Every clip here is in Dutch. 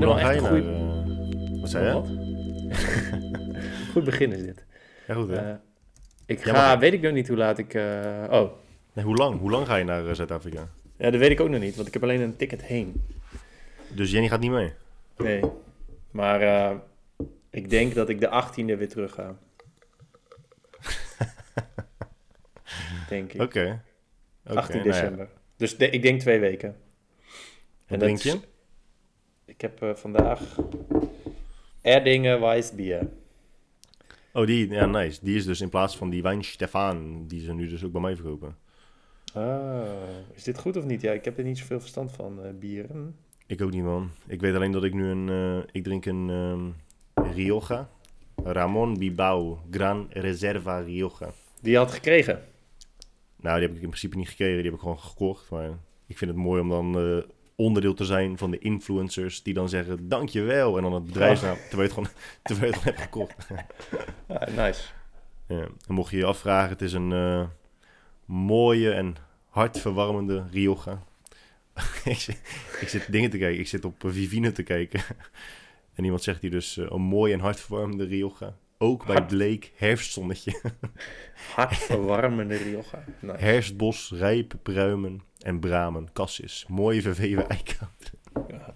beginnen Hoe wel echt ga goed. naar... eh, wat zei je? Wat? goed begin is dit. Ja, goed hè? Eh, ik Ja, maar- ga, weet ik nog niet hoe laat ik... eh, oh, Nee, hoe lang? Hoe lang ga je naar Zuid-Afrika? ja, dat weet ik ook nog niet, want ik heb alleen een ticket heen. Dus Jenny gaat niet mee? Nee. Maar ik denk dat ik de 18e weer terug ga. denk ik. Oké. Oké, 18 nou ja. december. Dus de- ik denk twee weken. Dat drink is- je? Ik heb eh, vandaag Erdingen Weissbier. Oh, die, ja, nice. Die is dus in plaats van die wijn Stefan, die ze nu dus ook bij mij verkopen. Ah, is dit goed of niet? Ja, ik heb er niet zoveel verstand van, eh, bieren. Ik ook niet, man. Ik weet alleen dat ik nu een... eh, ik drink een ehm, Rioja. Ramon Bibao Gran Reserva Rioja. Die had gekregen. Nou, die heb ik in principe niet gekregen. Die heb ik gewoon gekocht. Maar ik vind het mooi om dan onderdeel te zijn van de influencers die dan zeggen dankjewel. En dan het bedrijfsnaam, terwijl je het gewoon, terwijl je het gewoon hebt gekocht. Ah, nice. Ja. En mocht je je afvragen, het is een eh, mooie en hartverwarmende Rioja. ik, zit, ik zit dingen te kijken. Ik zit op Vivine te kijken. en iemand zegt hier dus eh, een mooie en hartverwarmende Rioja. Ook bij Hart- Bleek herfstzonnetje. Hartverwarmende Rioja. Nice. Herfstbos, rijp, pruimen en bramen. Cassis. Mooie verweven eikenhout. Ja.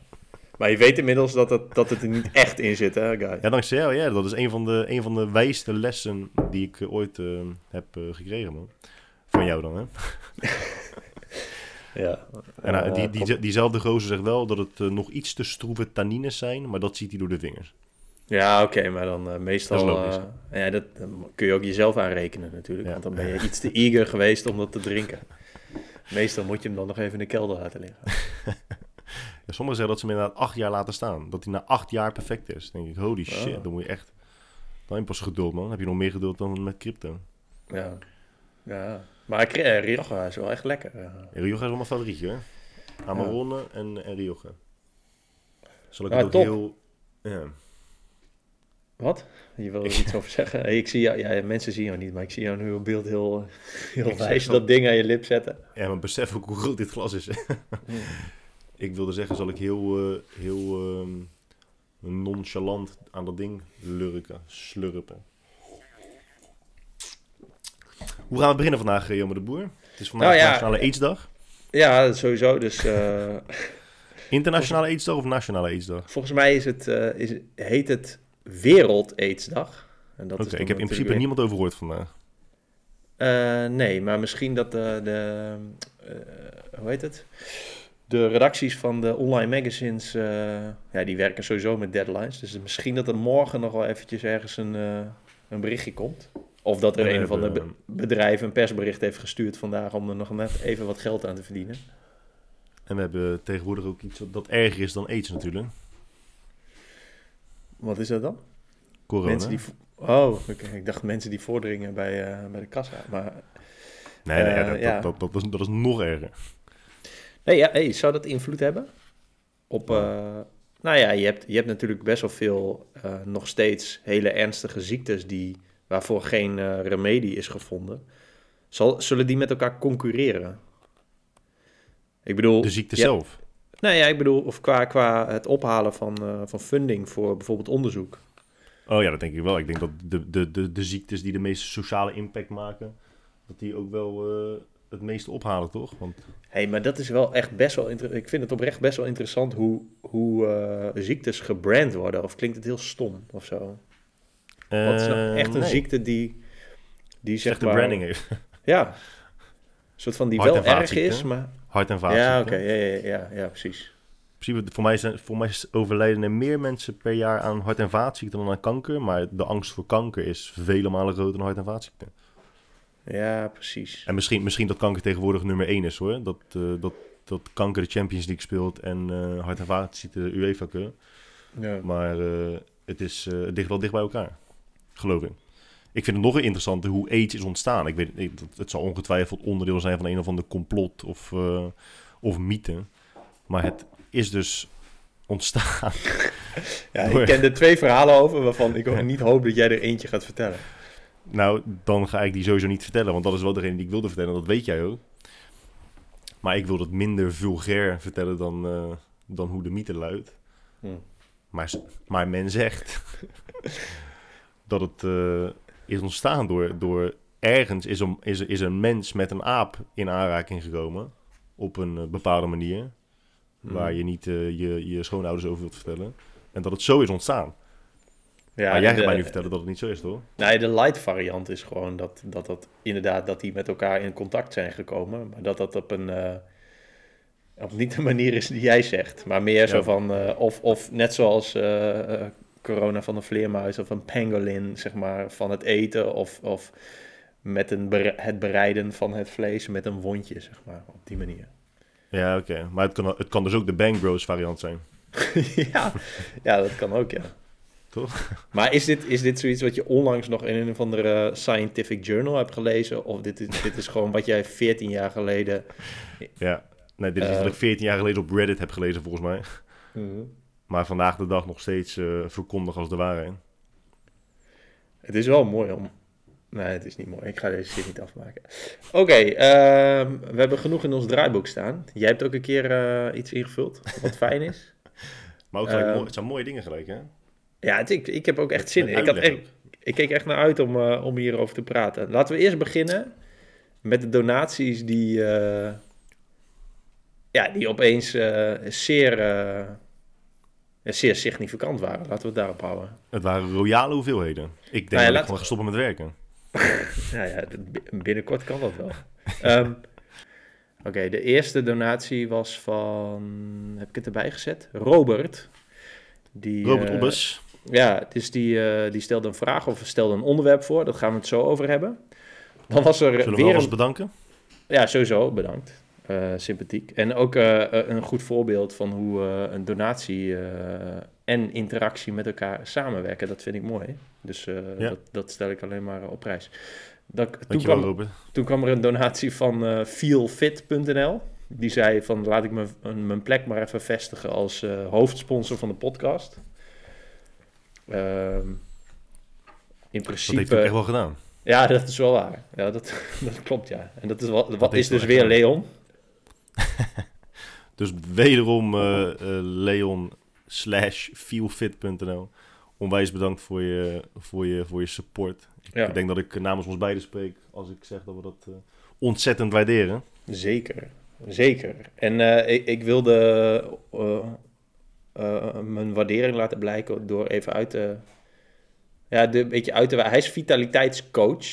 Maar je weet inmiddels dat het, dat het er niet echt in zit, hè, guy? Ja, dankzij jou. Ja, dat is een van de, een van de wijste lessen die ik eh, ooit eh, heb eh, gekregen, man. Van jou dan, hè? Ja. En nou, die, die, diezelfde gozer zegt wel dat het nog iets te stroeve tannines zijn, maar dat ziet hij door de vingers. Ja, oké, maar dan meestal... Dat ja, dat kun je ook jezelf aanrekenen natuurlijk. Ja. Want dan ben je iets te eager geweest om dat te drinken. Meestal moet je hem dan nog even in de kelder laten liggen. Ja, sommigen zeggen dat ze hem inderdaad acht jaar laten staan. Dat hij na acht jaar perfect is. Dan denk ik, holy shit, Oh. dan moet je echt... Dan heb je pas geduld, man. Dan heb je nog meer geduld dan met crypto. Ja. ja. Maar eh, Rioja is wel echt lekker. ja. Ja, Rioja is wel mijn favorietje, hoor. Amarone en, en Rioja. Zal ik het ook top. heel... Ja. Wat? Je wil er iets over zeggen? Hey, ik zie jou, ja, mensen zien jou niet, maar ik zie jou nu op beeld heel, heel wijs dat ding aan je lip zetten. ja, maar besef ook hoe groot dit glas is. ik wilde zeggen, zal ik heel, eh, heel ehm, nonchalant aan dat ding lurken, slurpen. Hoe gaan we beginnen vandaag, eh, Jomme de Boer? Het is vandaag Nou ja, Nationale AIDS-dag. Ja, sowieso. Dus eh, Internationale AIDS-dag of Nationale AIDS-dag? volgens mij is het, is, heet het Wereld AIDS-dag. En dat Oké, ik heb in principe weer- niemand over gehoord vandaag. Eh, nee, maar misschien dat de, de eh, hoe heet het? De redacties van de online magazines, eh, ja, die werken sowieso met deadlines. Dus misschien dat er morgen nog wel eventjes ergens een, een berichtje komt. Of dat er een van de be- bedrijven een persbericht heeft gestuurd vandaag om er nog net even wat geld aan te verdienen. En we hebben tegenwoordig ook iets dat erger is dan AIDS natuurlijk. Wat is dat dan? Corona. Mensen die... Oh. Ik dacht mensen die voordringen bij, eh, bij de kassa. Maar Nee, nee ja, Eh, dat, ja. Dat, dat, dat, is, dat is nog erger. Nee, ja, hey, zou dat invloed hebben? Op, eh, nou ja, je hebt, je hebt natuurlijk best wel veel nog steeds hele ernstige ziektes die, waarvoor geen remedie is gevonden. Zal, zullen die met elkaar concurreren? Ik bedoel, De ziekte ja, zelf. Nou ja, ik bedoel, of qua, qua het ophalen van, eh, van funding voor bijvoorbeeld onderzoek. Oh ja, dat denk ik wel. Ik denk dat de, de, de, de ziektes die de meeste sociale impact maken, dat die ook wel eh, het meeste ophalen, toch? Want Hé, hey, maar dat is wel echt best wel interessant. Ik vind het oprecht best wel interessant hoe, hoe eh, ziektes gebrand worden. Of klinkt het heel stom of zo? Wat is nou echt een nee. ziekte die, die zeg maar... branding heeft. Ja. Soort van die wel erg is, maar... Hart- en vaatziekte. Ja, oké. Ja, ja, ja, ja, precies. In principe, voor mij, zijn, voor mij overlijden er meer mensen per jaar aan hart- en vaatziekten dan aan kanker. Maar de angst voor kanker is vele malen groter dan hart- en vaatziekten. Ja, precies. En misschien, misschien dat kanker tegenwoordig nummer één is hoor. Dat, eh, dat, dat kanker de Champions League speelt en eh hart- en vaatziekten de UEFA Cup. Ja. Maar eh, het, is, het ligt wel dicht bij elkaar, geloof ik. Ik vind het nog interessanter hoe AIDS is ontstaan. Ik weet, ik, het- het zal ongetwijfeld onderdeel zijn van een of ander complot of, eh, of mythe. Maar het is dus ontstaan. Ja, ik ken er twee verhalen over waarvan ik ook niet hoop dat jij er eentje gaat vertellen. nou, dan ga ik die sowieso niet vertellen, want dat is wel degene die ik wilde vertellen. Dat weet jij ook. Maar ik wil het minder vulgair vertellen dan, eh, dan hoe de mythe luidt. Hm. Maar, maar men zegt dat het eh, is ontstaan door, door ergens is een, is, is een mens met een aap in aanraking gekomen. Op een eh, bepaalde manier. Hmm. Waar je niet eh, je, je schoonouders over wilt vertellen. En dat het zo is ontstaan. Ja, maar jij gaat mij nu vertellen dat het niet zo is, toch? Nee, de light variant is gewoon dat, dat, dat inderdaad dat die met elkaar in contact zijn gekomen. Maar dat dat op een eh, op niet de manier is die jij zegt. Maar meer zo van of, of net zoals corona van een vleermuis of een pangolin, zeg maar, van het eten. Of, of met een bere- het bereiden van het vlees met een wondje, zeg maar, op die manier. Ja, oké. Maar het kan, het kan dus ook de Bang Bros variant zijn. ja, ja, dat kan ook, ja. Toch? Maar is dit, is dit zoiets wat je onlangs nog in een of andere scientific journal hebt gelezen? Of dit is, dit is gewoon wat jij 14 jaar geleden... Ja. Nee, dit is Eh. wat ik 14 jaar geleden op Reddit heb gelezen, volgens mij. Maar vandaag de dag nog steeds eh verkondig als de waarheid. Het is wel mooi om... Nee, het is niet mooi. Ik ga deze shit niet afmaken. Oké, ehm, we hebben genoeg in ons draaiboek staan. Jij hebt ook een keer eh, iets ingevuld, wat fijn is. Maar ook gelijk Ehm. het zijn mooie dingen gelijk, hè? Ja, het, ik, ik heb ook echt zin in. Ik, had echt, ik keek echt naar uit om, eh, om hierover te praten. Laten we eerst beginnen met de donaties die, ja, die opeens zeer, eh, zeer significant waren. Laten we het daarop houden. Het waren royale hoeveelheden. Ik denk Nou ja, dat ik gewoon ga stoppen met werken. Ja, ja, binnenkort kan dat wel. Ehm, Oké, de eerste donatie was van, heb ik het erbij gezet? Robert. Die, Robert eh, Obbes. Ja, dus die, eh, die stelde een vraag of stelde een onderwerp voor. Dat gaan we het zo over hebben. Dan was er Zullen we weer alvast een... bedanken? Ja, sowieso, bedankt. Eh, sympathiek. En ook eh, eh, een goed voorbeeld van hoe een donatie en interactie met elkaar samenwerken. Dat vind ik mooi. Dus Ja. dat, dat stel ik alleen maar op prijs. Dat, toen, kwam, Robert. toen kwam er een donatie van feelfit.nl. Die zei van laat ik me, mijn plek maar even vestigen als hoofdsponsor van de podcast. Ehm, in Dat principe... heeft hij ook echt wel gedaan. Ja, dat is wel waar. Ja, dat, dat klopt, ja. En dat is, wat, wat heeft is dus weer Leon. Dus wederom eh, Leon slash feelfit.nl. Onwijs bedankt voor je, voor je, voor je support. Ja, Ik denk dat ik namens ons beiden spreek als ik zeg dat we dat eh, ontzettend waarderen. zeker. Zeker. En ik, ik wilde mijn waardering laten blijken door even uit te... Ja, de, een beetje uit te... Hij is vitaliteitscoach.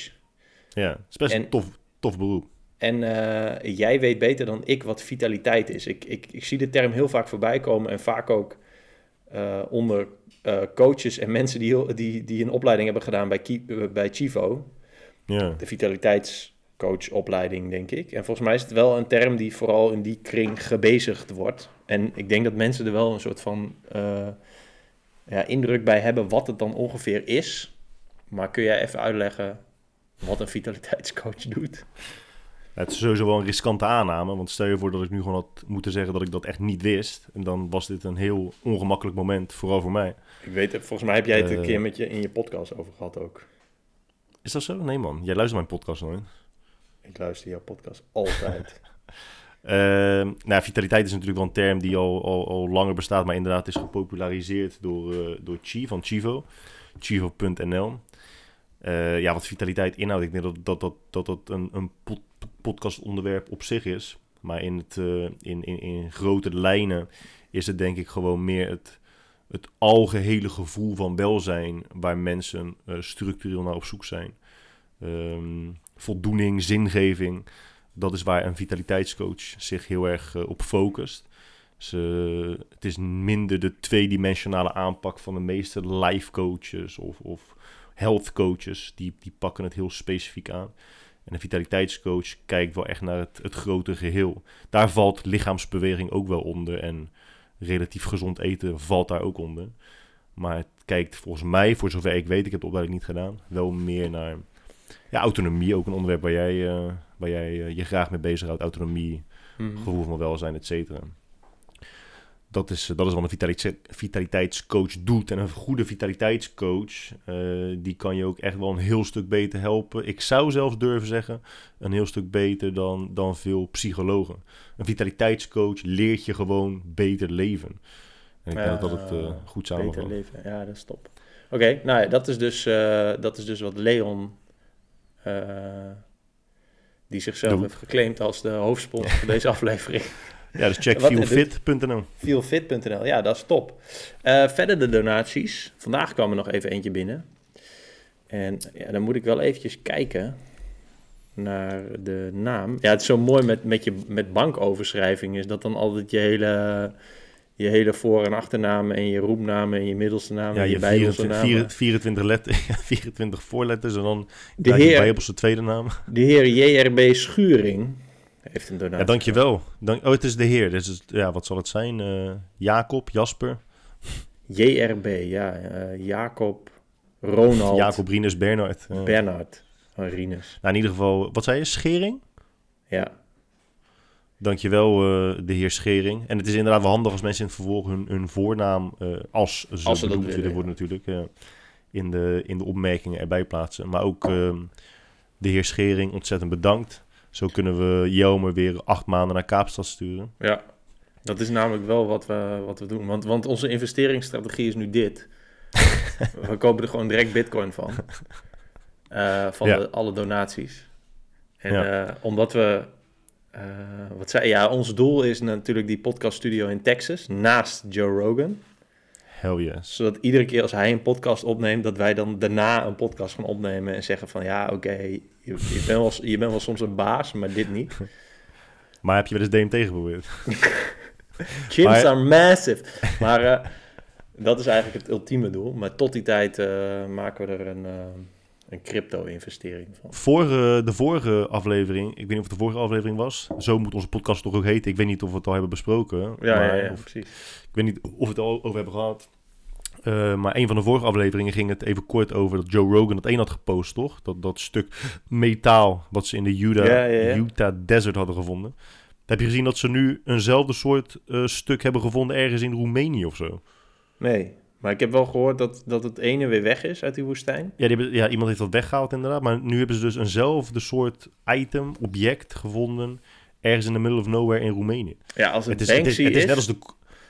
Ja, het is best En- een tof, tof beroep. En eh, jij weet beter dan ik wat vitaliteit is. Ik, ik, ik zie de term heel vaak voorbij komen en vaak ook eh, onder eh, coaches en mensen die, die, die een opleiding hebben gedaan bij, bij Chivo. Ja. De vitaliteitscoachopleiding, denk ik. En volgens mij is het wel een term die vooral in die kring gebezigd wordt. En ik denk dat mensen er wel een soort van ja, indruk bij hebben wat het dan ongeveer is. Maar kun jij even uitleggen wat een vitaliteitscoach doet? Het is sowieso wel een riskante aanname. Want stel je voor dat ik nu gewoon had moeten zeggen dat ik dat echt niet wist. En dan was dit een heel ongemakkelijk moment, vooral voor mij. Ik weet het, volgens mij heb jij het een Eh. keer met je in je podcast over gehad ook. Is dat zo? Nee man, jij luistert mijn podcast nooit. Ik luister jouw podcast altijd. Ehm, nou, vitaliteit is natuurlijk wel een term die al, al, al langer bestaat, maar inderdaad is gepopulariseerd door, eh, door Chi van Chivo, chivo.nl. Eh, ja, wat vitaliteit inhoudt, ik denk dat dat, dat, dat, dat een, een pod- podcastonderwerp op zich is. Maar in, het, eh, in, in, in grote lijnen is het denk ik gewoon meer het, het algehele gevoel van welzijn waar mensen eh, structureel naar op zoek zijn. Ehm, voldoening, zingeving dat is waar een vitaliteitscoach zich heel erg op focust. Ze, het is minder de tweedimensionale aanpak van de meeste life coaches of, of health coaches. Die, die pakken het heel specifiek aan. En een vitaliteitscoach kijkt wel echt naar het, het grote geheel. Daar valt lichaamsbeweging ook wel onder. En relatief gezond eten valt daar ook onder. Maar het kijkt volgens mij, voor zover ik weet, ik heb de opleiding niet gedaan, wel meer naar ja, autonomie. Ook een onderwerp waar jij, eh, waar jij eh, je graag mee bezighoudt. Autonomie, Mhm. gevoel van welzijn, et cetera. Dat is, eh, dat is wat een vitaliteits- vitaliteitscoach doet. En een goede vitaliteitscoach, eh, die kan je ook echt wel een heel stuk beter helpen. Ik zou zelfs durven zeggen, een heel stuk beter dan, dan veel psychologen. Een vitaliteitscoach leert je gewoon beter leven. En ik denk dat het Ja, goed Beter samenvat. leven, ja, dat is top. Oké, nou ja, dat is dus, dat is dus wat Leon, die zichzelf heeft geclaimd als de hoofdsponsor van deze aflevering. Ja, dus check Wat- feelfit.nl. Feelfit.nl, ja, dat is top. Eh, verder de donaties. Vandaag kwam er nog even eentje binnen. En ja, dan moet ik wel eventjes kijken naar de naam. Ja, het is zo mooi met, met, je, met bankoverschrijving is dat dan altijd je hele, je hele voor- en achternaam en je roepnaam en je middelste naam Ja, en je, je bijbelse 24, naam. 24, letter, 24 voorletters en dan De je bijbelse tweede naam. de heer JRB Schuring heeft een donatie. Ja, dankjewel. Dank, oh, het is de heer. Dus ja, wat zal het zijn? Eh, Jacob, Jasper, JRB, ja. eh, Jacob, Ronald, Jacob, Rinus, Bernard. eh. Bernard, oh, Rinus. nou, in ieder geval, wat zei je? Schering? Ja, Dankjewel, eh de heer Schering. En het is inderdaad wel handig als mensen in het vervolg hun, hun voornaam, als ze, Als ze dat willen, willen worden natuurlijk, in, de, in de opmerkingen erbij plaatsen. Maar ook ehm, de heer Schering, ontzettend bedankt. Zo kunnen we Jelmer weer acht maanden naar Kaapstad sturen. Ja, dat is namelijk wel wat we, wat we doen. Want, want onze investeringsstrategie is nu dit. we kopen er gewoon direct bitcoin van. Eh, van Ja. de, alle donaties. En Ja. eh, omdat we... eh, wat zei Ja, ons doel is natuurlijk die podcaststudio in Texas. Naast Joe Rogan. Hell yes. Zodat iedere keer als hij een podcast opneemt... dat wij dan daarna een podcast gaan opnemen... en zeggen van ja, oké... je, je, bent wel, je bent wel soms een baas, maar dit niet. Maar heb je wel eens DMT geprobeerd? Gyms Maar- are massive. Maar eh, dat is eigenlijk het ultieme doel. Maar tot die tijd eh, maken we er een, eh, een crypto-investering van. Vorige, de vorige aflevering, ik weet niet of het de vorige aflevering was. Zo moet onze podcast toch ook heten. Ik weet niet of we het al hebben besproken. Ja, maar, ja, ja, of- precies. ik weet niet of we het al over hebben gehad. Eh, maar een van de vorige afleveringen ging het even kort over dat Joe Rogan dat één had gepost, toch? Dat, dat stuk metaal wat ze in de Utah, Ja. Utah Desert hadden gevonden. Heb je gezien dat ze nu eenzelfde soort eh, stuk hebben gevonden ergens in Roemenië of zo? Nee, maar ik heb wel gehoord dat, dat het ene weer weg is uit die woestijn. Ja, die hebben, ja, iemand heeft dat weggehaald inderdaad. Maar nu hebben ze dus eenzelfde soort item, object gevonden... ergens in the middle of nowhere in Roemenië. Ja, als het, Het is, het is, het is is... net als de...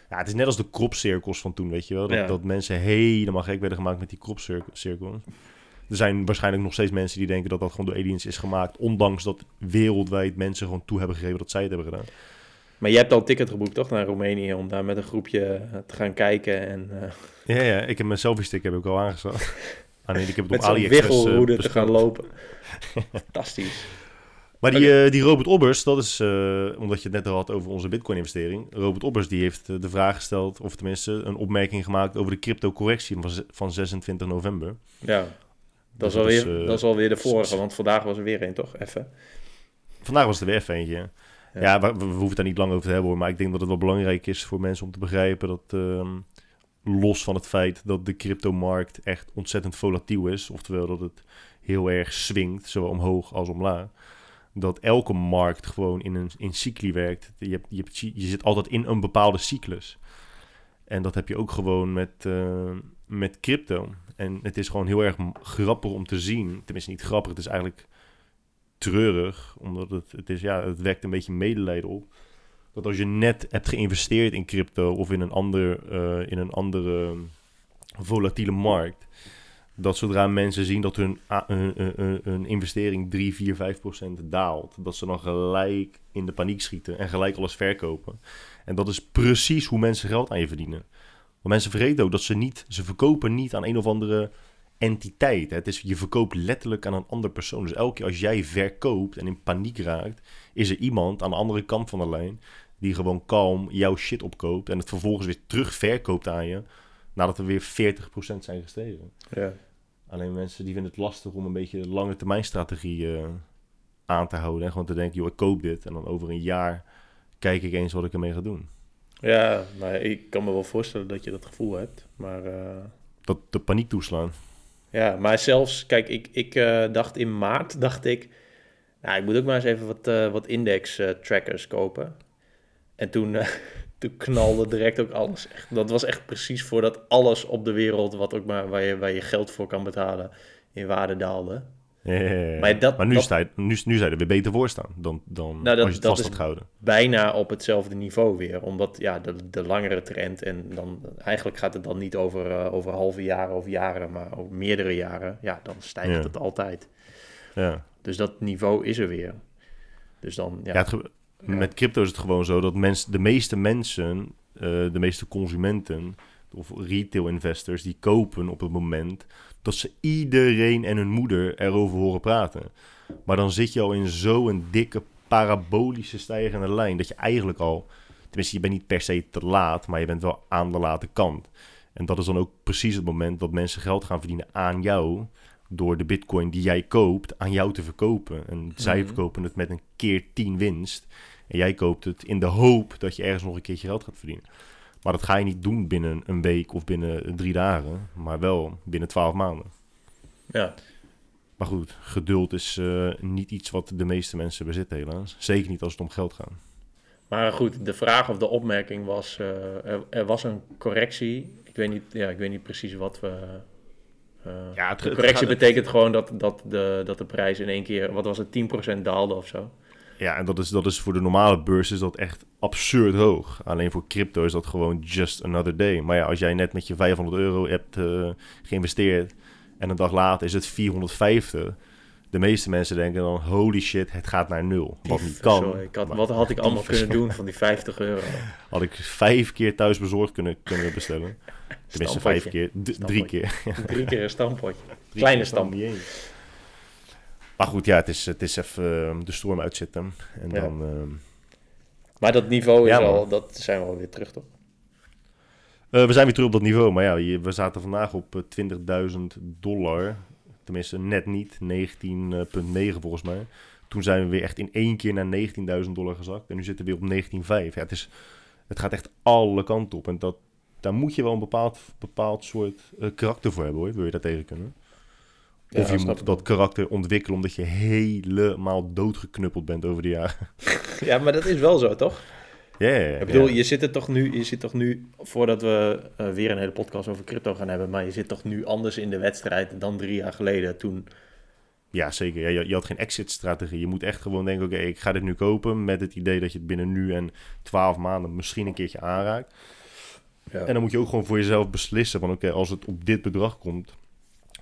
Ja, het is net als de kropcirkels van toen, weet je wel. Dat, Ja. dat mensen helemaal gek werden gemaakt met die kropcirkels. Er zijn waarschijnlijk nog steeds mensen die denken dat dat gewoon door aliens is gemaakt. Ondanks dat wereldwijd mensen gewoon toe hebben gegeven dat zij het hebben gedaan. Maar je hebt al een ticket geboekt, toch, naar Roemenië... om daar met een groepje eh, te gaan kijken en eh, Ja, ja, ik heb mijn selfie stick heb ik al aangeschaft. Ah nee, ik heb het met op AliExpress wiggelroede te gaan lopen. Fantastisch. Maar die, die Robert Obbers, dat is, omdat je het net al had over onze Bitcoin-investering. Robert Obbers die heeft de vraag gesteld, of tenminste een opmerking gemaakt over de crypto-correctie van, van 26 november. Ja, dat is, Dus alweer, is, eh, dat is alweer de vorige, want vandaag was er weer één, toch? Even. Vandaag was er weer even eentje. Ja. We, hoeven het daar niet lang over te hebben hoor, maar ik denk dat het wel belangrijk is voor mensen om te begrijpen dat, ehm, los van het feit dat de cryptomarkt echt ontzettend volatiel is, oftewel dat het heel erg swingt, zowel omhoog als omlaag, dat elke markt gewoon in een in cycli werkt. Je, hebt, je, zit altijd in een bepaalde cyclus. En dat heb je ook gewoon met, eh, met crypto. En het is gewoon heel erg grappig om te zien. Tenminste, niet grappig, het is eigenlijk treurig. Omdat het, het, is, ja, het wekt een beetje medelijden op. Dat als je net hebt geïnvesteerd in crypto of in een, ander, eh, in een andere volatiele markt. Dat zodra mensen zien dat hun, hun- hun- hun investering 3, 4, 5 procent daalt. Dat ze dan gelijk in de paniek schieten en gelijk alles verkopen. En dat is precies hoe mensen geld aan je verdienen. Want mensen vergeten ook dat ze niet, ze verkopen niet aan een of andere entiteit. Hè. Het is, je verkoopt letterlijk aan een ander persoon. Dus elke keer als jij verkoopt en in paniek raakt, is er iemand aan de andere kant van de lijn die gewoon kalm jouw shit opkoopt en het vervolgens weer terug verkoopt aan je nadat er weer 40% zijn gestegen. Ja. Alleen mensen die vinden het lastig om een beetje de lange termijn strategie eh, aan te houden. En gewoon te denken, joh, ik koop dit. En dan over een jaar kijk ik eens wat ik ermee ga doen. Ja, nou, ik kan me wel voorstellen dat je dat gevoel hebt. Maar eh, Dat de paniek toeslaan. Ja, maar zelfs, kijk, ik, ik eh, dacht in maart, dacht ik, nou, ik moet ook maar eens even wat, eh, wat index eh, trackers kopen. En toen, toen knalde direct ook alles. Echt, dat was echt precies voordat alles op de wereld, wat ook maar, waar, je, waar je geld voor kan betalen, in waarde daalde. Ja. Maar dat- maar nu, dat- sta je, nu, nu je er weer beter voor staan dan, dan dat- als je het vast had gehouden. bijna op hetzelfde niveau weer. Omdat ja, de, de langere trend en dan eigenlijk gaat het dan niet over, eh, over halve jaren of jaren, maar over meerdere jaren. Ja, dan stijgt Ja. het altijd. Ja. Dus dat niveau is er weer. Dus dan, ja. Ja, het met crypto is het gewoon zo dat mensen, de meeste mensen, eh, de meeste consumenten of retail investors, die kopen op het moment dat ze iedereen en hun moeder erover horen praten. Maar dan zit je al in zo'n dikke parabolische stijgende lijn dat je eigenlijk al, tenminste je bent niet per se te laat, maar je bent wel aan de late kant. En dat is dan ook precies het moment dat mensen geld gaan verdienen aan jou door de bitcoin die jij koopt aan jou te verkopen. En zij Mhm. verkopen het met een keer 10 winst. En jij koopt het in de hoop dat je ergens nog een keertje geld gaat verdienen. Maar dat ga je niet doen binnen een week of binnen drie dagen, maar wel binnen 12 maanden. ja. Maar goed, geduld is eh, niet iets wat de meeste mensen bezitten helaas. Zeker niet als het om geld gaat. Maar goed, de vraag of de opmerking was, eh, er, er was een correctie. Ik weet niet, ja, ik weet niet precies wat we... eh, Ja, het- de het correctie gaat- betekent gewoon dat, dat, de, dat de prijs in één keer, wat was het, 10% daalde of zo. Ja, en dat is, dat is voor de normale beurs is dat echt absurd hoog. Alleen voor crypto is dat gewoon just another day. Maar ja, als jij net met je 500 euro hebt eh, geïnvesteerd en een dag later is het 450. De meeste mensen denken dan, holy shit, het gaat naar nul. Wat niet kan. Sorry, ik had, Maar wat had ik allemaal kunnen doen van die 50 euro? Had ik vijf keer thuis bezorgd kunnen, kunnen bestellen. Tenminste, vijf keer. Drie keer. Drie keer een stampotje. Drie Kleine stamp. Maar goed, ja, het is, het is even eh, de storm uitzitten. En Ja. dan... eh, Maar dat niveau is Ja, al, dat zijn we alweer terug, toch? Eh, we zijn weer terug op dat niveau, maar ja, we zaten vandaag op eh, 20.000 dollar. Tenminste, net niet, 19,9 volgens mij. Toen zijn we weer echt in één keer naar 19.000 dollar gezakt. En nu zitten we weer op 19,5. Ja, het, is, het gaat echt alle kanten op. En dat, daar moet je wel een bepaald, bepaald soort eh, karakter voor hebben, hoor. Wil je daar tegen kunnen. Ja, Of je moet dat karakter ontwikkelen omdat je helemaal doodgeknuppeld bent over de jaren. Ja, maar dat is wel zo, toch? Ja, ja, ja. Ik bedoel, je zit er toch nu, je zit toch nu, voordat we eh, weer een hele podcast over crypto gaan hebben, maar je zit toch nu anders in de wedstrijd dan drie jaar geleden toen. Ja, zeker. Ja, je, je had geen exit-strategie. Je moet echt gewoon denken, oké, ik ga dit nu kopen met het idee dat je het binnen nu en 12 maanden misschien een keertje aanraakt. Ja. En dan moet je ook gewoon voor jezelf beslissen van, oké, als het op dit bedrag komt,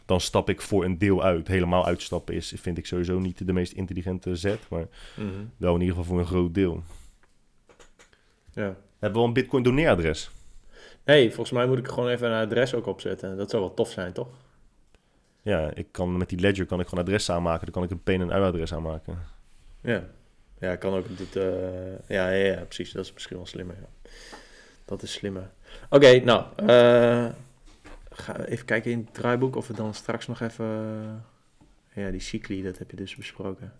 dan stap ik voor een deel uit. Helemaal uitstappen is, vind ik sowieso niet de meest intelligente zet, maar Mhm. wel in ieder geval voor een groot deel. ja. Hebben we al een Bitcoin doneeradres? Nee, volgens mij moet ik gewoon even een adres ook opzetten. Dat zou wel tof zijn, toch? Ja, ik kan met die ledger kan ik gewoon adres aanmaken. Dan kan ik een pen- en uitadres aanmaken. Ja. Ja, kan ook dit. eh, ja, ja, ja, precies. Dat is misschien wel slimmer. Ja. Dat is slimmer. Oké, nou. eh, even kijken in het draaiboek of we dan straks nog even. ja, die cycli, dat heb je dus besproken.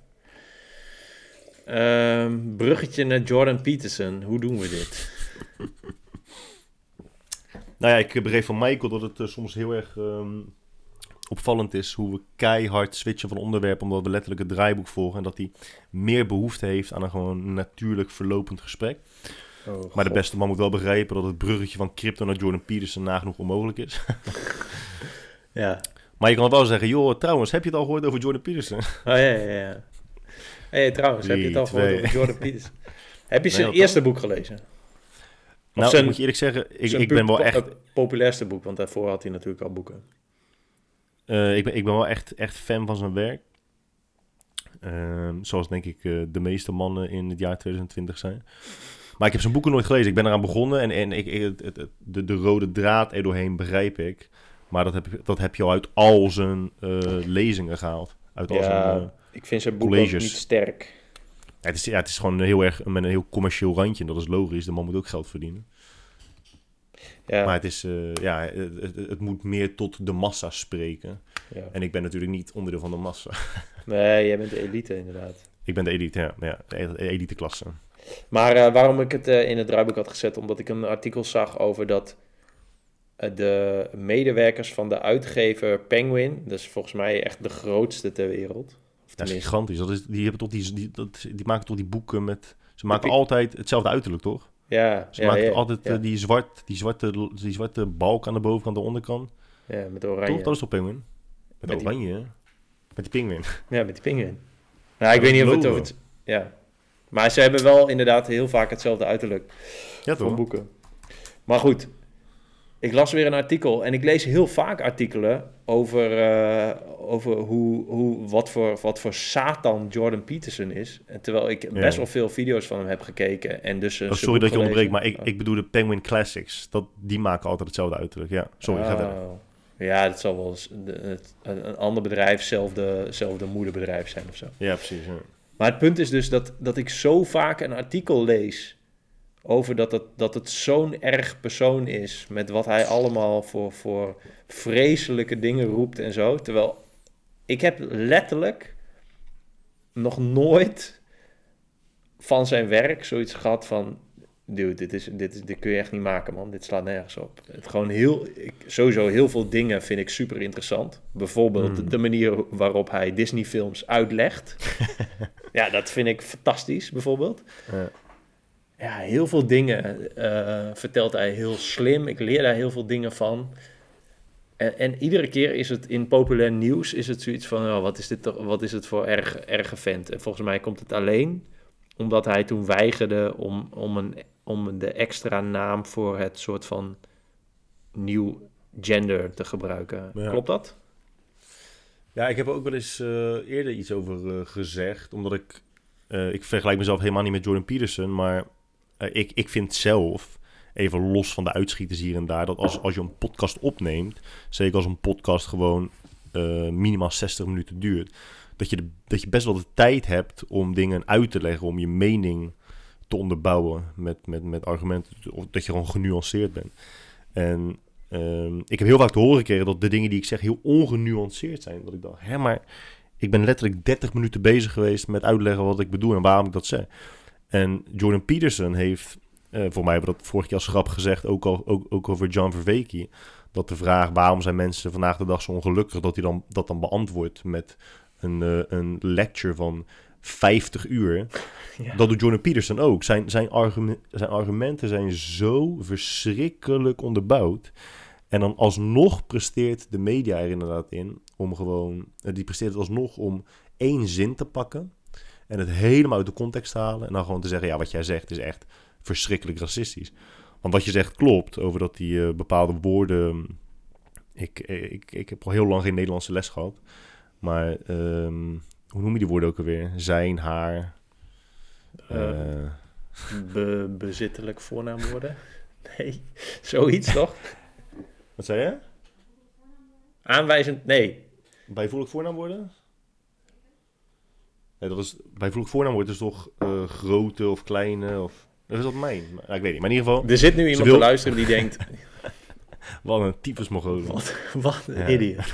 Ehm, bruggetje naar Jordan Peterson. Hoe doen we dit? Nou ja, ik begreep van Michael dat het eh, soms heel erg ehm, opvallend is hoe we keihard switchen van onderwerp omdat we letterlijk het draaiboek volgen en dat hij meer behoefte heeft aan een gewoon natuurlijk verlopend gesprek. Oh, Maar de beste man moet wel begrijpen dat het bruggetje van crypto naar Jordan Peterson nagenoeg onmogelijk is. Ja. maar je kan wel zeggen, joh, trouwens, heb je het al gehoord over Jordan Peterson? Oh ja, ja, ja. hey, trouwens, heb je het al gehoord over Jordan Peterson? heb je zijn eerste boek gelezen? Of nou, zijn- moet je eerlijk zeggen, ik, ik ben wel echt... Het populairste boek, want daarvoor had hij natuurlijk al boeken. Eh, ik, ben, ik ben wel echt, echt fan van zijn werk. Ehm, zoals denk ik eh, de meeste mannen in het jaar 2020 zijn. Maar ik heb zijn boeken nooit gelezen. Ik ben eraan begonnen en, en ik, ik- het, de, de rode draad er doorheen begrijp ik. Maar dat heb, dat heb je al uit al zijn eh, lezingen gehaald. Uit al zijn, eh, ik vind zijn boek ook colleges. niet sterk. ja, het, is, ja, het is gewoon heel erg met een heel commercieel randje. En dat is logisch. De man moet ook geld verdienen. Ja, Maar het, is, eh, ja, het, het, het moet meer tot de massa spreken. ja. En ik ben natuurlijk niet onderdeel van de massa. Nee, jij bent de elite inderdaad. Ik ben de elite, ja. ja de elite klasse. Maar eh, waarom ik het eh, in het draaiboek had gezet, omdat ik een artikel zag over dat eh, de medewerkers van de uitgever Penguin, dat is volgens mij echt de grootste ter wereld. Of Dat is tenminste, gigantisch. Dat is, die, hebben toch die, die, dat, die maken toch die boeken met... Ze maken altijd hetzelfde uiterlijk, toch? ja, Ze ja, maken ja, altijd ja, die, zwart, die, zwarte, die zwarte balk aan de bovenkant, de onderkant. ja, met Toch? oranje. Dat is toch Penguin? Met, Met die- oranje, hè? Met die pinguïn. Ja, met die pinguïn. Nou, ik weet niet of het, of het... Ja. Maar ze hebben wel inderdaad heel vaak hetzelfde uiterlijk Ja, toch? boeken. Maar goed, ik las weer een artikel en ik lees heel vaak artikelen over, eh, over hoe, hoe, wat, voor, wat voor Satan Jordan Peterson is. En terwijl ik best wel veel video's van hem heb gekeken en dus... Oh, sorry dat je onderbreekt, maar ik, ik bedoel de Penguin Classics. Dat, die maken altijd hetzelfde uiterlijk. Ja, sorry, ga verder. Oh. Ja, dat zal wel eens een, een ander bedrijf, zelfde, zelfde moederbedrijf zijn of zo. Ja, precies. ja. Maar het punt is dus dat, dat ik zo vaak een artikel lees over dat het, dat het zo'n erg persoon is met wat hij allemaal voor, voor vreselijke dingen roept en zo. Terwijl ik heb letterlijk nog nooit van zijn werk zoiets gehad van... Dude, dit, is, dit, is, dit kun je echt niet maken, man. Dit slaat nergens op. Het gewoon heel, ik, sowieso heel veel dingen vind ik super interessant. Bijvoorbeeld Hmm. de manier waarop hij Disney-films uitlegt. ja, dat vind ik fantastisch, bijvoorbeeld. Ja. Ja, heel veel dingen eh, vertelt hij heel slim. Ik leer daar heel veel dingen van. En, en iedere keer is het in populair nieuws is het zoiets van, oh, wat is dit toch, wat is het voor erg, erge vent? En volgens mij komt het alleen omdat hij toen weigerde om, om, een, om de extra naam voor het soort van nieuw gender te gebruiken. Ja. Klopt dat? Ja, ik heb ook wel eens eh, eerder iets over eh, gezegd. Omdat ik... eh, ik vergelijk mezelf helemaal niet met Jordan Peterson. Maar ik, ik vind zelf, even los van de uitschieters hier en daar... dat als, als je een podcast opneemt... zeker als een podcast gewoon minimaal 60 minuten duurt... Dat je, dat je best wel de tijd hebt om dingen uit te leggen... om je mening te onderbouwen met, met, met argumenten. Of dat je gewoon genuanceerd bent. En Ehm, ik heb heel vaak te horen gekregen dat de dingen die ik zeg heel ongenuanceerd zijn. Dat ik dacht, hè, maar ik ben letterlijk 30 minuten bezig geweest met uitleggen wat ik bedoel en waarom ik dat zeg. En Jordan Peterson heeft, eh, voor mij hebben we dat vorige keer als grap gezegd, ook, al, ook, ook over John Verveke. Dat de vraag waarom zijn mensen vandaag de dag zo ongelukkig, dat hij dan, dat dan beantwoordt met een, eh, een lecture van 50 uur. Ja. Dat doet Jordan Peterson ook. Zijn, zijn, argument, zijn argumenten zijn zo verschrikkelijk onderbouwd. En dan alsnog presteert de media er inderdaad in om gewoon... eh, Die presteert het alsnog om één zin te pakken en het helemaal uit de context te halen. En dan gewoon te zeggen, ja, wat jij zegt is echt verschrikkelijk racistisch. Want wat je zegt klopt over dat die eh, bepaalde woorden... Ik, ik, ik heb al heel lang geen Nederlandse les gehad. Maar ehm, hoe noem je die woorden ook alweer? Zijn, haar... Eh, be- bezittelijk voornaamwoorden? Nee, zoiets toch? wat zei je? Aanwijzend, nee. Bijvoeglijk voornaamwoorden? Nee, dat is, bijvoeglijk voornaamwoord is toch eh, grote of kleine of... Dat is dat mijn? Ik weet niet. Maar in ieder geval, Er zit nu iemand wil- te luisteren die denkt, wat een tyfus mogolen. wat, wat een Ja. idiot.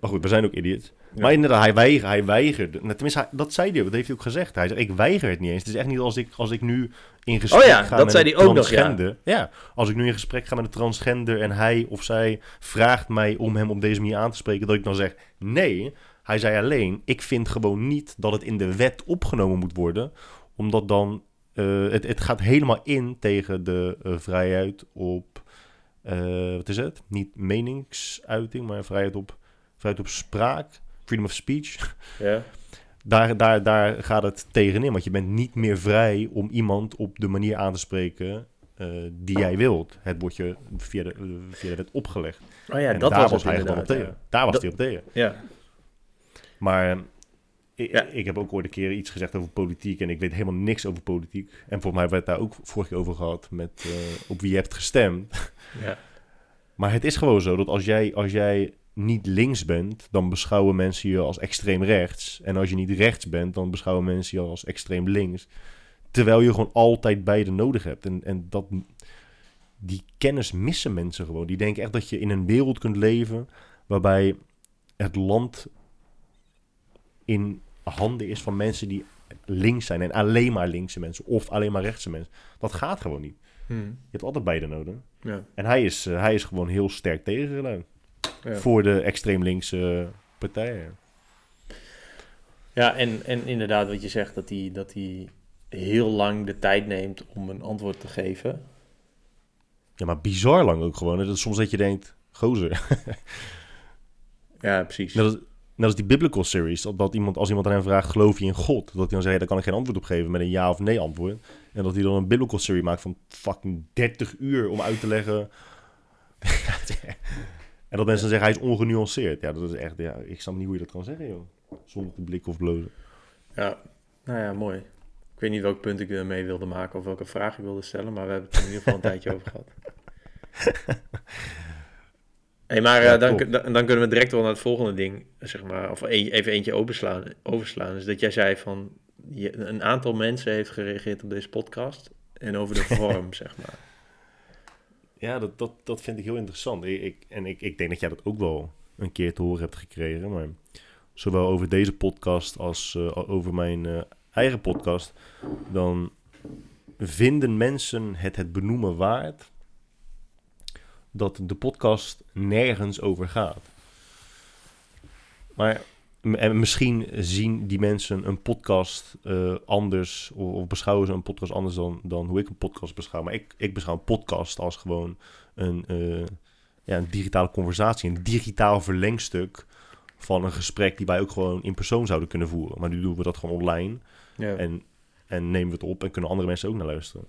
Maar goed, we zijn ook idiots. Ja. Maar inderdaad, hij, weiger, hij weigerde. Nou, tenminste, hij- dat zei hij ook. Dat heeft hij ook gezegd. Hij zei, ik weiger het niet eens. Het is echt niet als ik, als ik nu in gesprek Oh ja, ga dat met zei een hij ook nog, ja. transgender. ja. als ik nu in gesprek ga met een transgender en hij of zij vraagt mij om hem op deze manier aan te spreken, dat ik dan zeg, nee. Hij zei alleen, ik vind gewoon niet dat het in de wet opgenomen moet worden, omdat dan, eh, het, het gaat helemaal in tegen de eh, vrijheid op, eh, wat is het? Niet meningsuiting, maar vrijheid op, vrijheid op spraak, freedom of speech. Ja. Daar, daar, daar gaat het tegenin, want je bent niet meer vrij om iemand op de manier aan te spreken eh, die jij wilt. Het wordt je via de, via de wet opgelegd. Oh ja, en dat daar was, was het hij dan op tegen. Daar was Dat- hij op tegen. Ja. Maar eh, ik, Ja. ik heb ook ooit een keer iets gezegd over politiek en ik weet helemaal niks over politiek. En volgens mij werd daar ook vorige keer over gehad met eh, op wie je hebt gestemd. Ja. Maar het is gewoon zo dat als jij, als jij niet links bent, dan beschouwen mensen je als extreem rechts. En als je niet rechts bent, dan beschouwen mensen je als extreem links. Terwijl je gewoon altijd beide nodig hebt. En, en dat, die kennis missen mensen gewoon. Die denken echt dat je in een wereld kunt leven waarbij het land in handen is van mensen die links zijn. En alleen maar linkse mensen of alleen maar rechtse mensen. Dat gaat gewoon niet. Hm. Je hebt altijd beide nodig. Ja. En hij is, eh, hij is gewoon heel sterk tegengeluid. Ja. Voor de extreem linkse partijen. Ja, en, en inderdaad wat je zegt, dat hij, dat hij heel lang de tijd neemt om een antwoord te geven. Ja, maar bizar lang ook gewoon. Dat is soms dat je denkt, gozer. Ja, precies. Net als, net als die biblical series, dat, dat iemand, als iemand aan hem vraagt, geloof je in God? Dat hij dan zegt, daar kan ik geen antwoord op geven met een ja of nee antwoord. En dat hij dan een biblical serie maakt van fucking 30 uur om uit te leggen. en dat mensen dan zeggen, hij is ongenuanceerd. Ja, dat is echt, ja, ik snap niet hoe je dat kan zeggen, joh. Zonder blik of blozen. Ja, nou ja, mooi. Ik weet niet welk punt ik ermee wilde maken of welke vraag ik wilde stellen, maar we hebben het er in ieder geval een tijdje over gehad. Hey, maar Ja, eh, dan, top. dan, dan kunnen we direct wel naar het volgende ding, zeg maar, of even eentje overslaan. overslaan. Dus dat jij zei van, je, een aantal mensen heeft gereageerd op deze podcast en over de vorm, zeg maar. Ja, dat, dat, dat vind ik heel interessant. Ik, en ik, ik denk dat jij dat ook wel een keer te horen hebt gekregen. Maar zowel over deze podcast als eh, over mijn eh, eigen podcast, dan vinden mensen het het benoemen waard dat de podcast nergens over gaat. Maar en misschien zien die mensen een podcast eh, anders, of, of beschouwen ze een podcast anders dan, dan hoe ik een podcast beschouw. Maar ik, ik beschouw een podcast als gewoon een, eh, ja, een digitale conversatie, een digitaal verlengstuk van een gesprek die wij ook gewoon in persoon zouden kunnen voeren. Maar nu doen we dat gewoon online. Ja. En, en nemen we het op en kunnen andere mensen ook naar luisteren.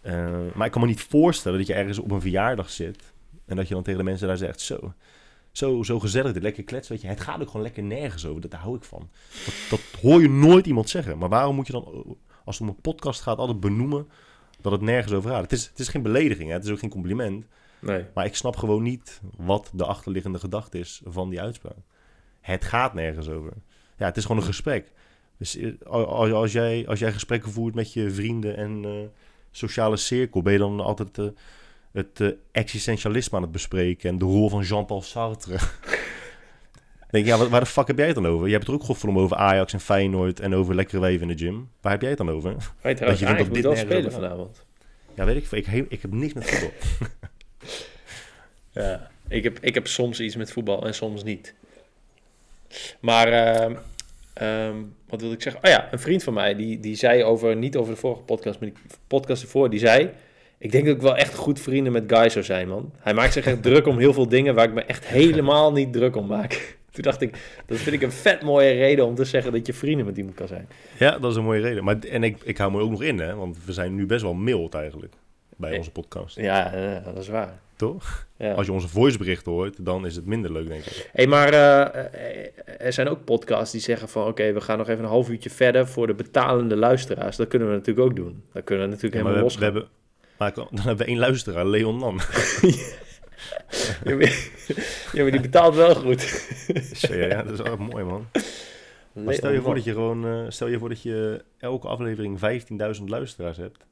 Eh, maar ik kan me niet voorstellen dat je ergens op een verjaardag zit en dat je dan tegen de mensen daar zegt: Zo, zo, zo gezellig, dit lekker kletsen. Weet je, het gaat ook gewoon lekker nergens over. Dat, daar hou ik van. Dat, dat hoor je nooit iemand zeggen. Maar waarom moet je dan, als het om een podcast gaat, altijd benoemen dat het nergens over gaat? Het is, het is geen belediging, hè? het is ook geen compliment. Nee. Maar ik snap gewoon niet wat de achterliggende gedachte is van die uitspraak. Het gaat nergens over. Ja, het is gewoon een gesprek. Dus eh, als, als, jij, als jij gesprekken voert met je vrienden en eh, sociale cirkel, ben je dan altijd eh, het eh, existentialisme aan het bespreken en de rol van Jean-Paul Sartre. Denk je, ja, waar, de fuck heb jij het dan over? Je hebt het er ook godverdomme over Ajax en Feyenoord en over lekkere weven in de gym. Waar heb jij het dan over? Weet trouwens, je vindt dat moet dit wel spelen vanavond. Ja, weet ik. Ik, ik heb niks met voetbal. Ja, ik heb, ik heb soms iets met voetbal en soms niet. Maar, ehm, ehm, wat wilde ik zeggen? Oh ja, een vriend van mij, die, die zei over, niet over de vorige podcast, maar die podcast ervoor, die zei... Ik denk dat ik wel echt goed vrienden met Guy zou zijn, man. Hij maakt zich echt druk om heel veel dingen waar ik me echt helemaal niet druk om maak. Toen dacht ik, dat vind ik een vet mooie reden om te zeggen dat je vrienden met iemand kan zijn. Ja, dat is een mooie reden. Maar, en ik, ik hou me ook nog in, hè? Want we zijn nu best wel mild eigenlijk bij onze podcast. Ja, dat is waar. Toch? Ja. Als je onze voiceberichten hoort, dan is het minder leuk, denk ik. Hey, maar eh, eh, er zijn ook podcasts die zeggen van... oké, we gaan nog even een half uurtje verder voor de betalende luisteraars. Dat kunnen we natuurlijk ook doen. Dat kunnen we natuurlijk Ja, helemaal we, los we hebben, maar dan hebben we één luisteraar, Leon Nam. ja, maar, ja, maar die betaalt wel goed. ja, ja, dat is wel mooi, man. Maar stel je voor dat je gewoon, eh, stel je voor dat je elke aflevering 15.000 luisteraars hebt.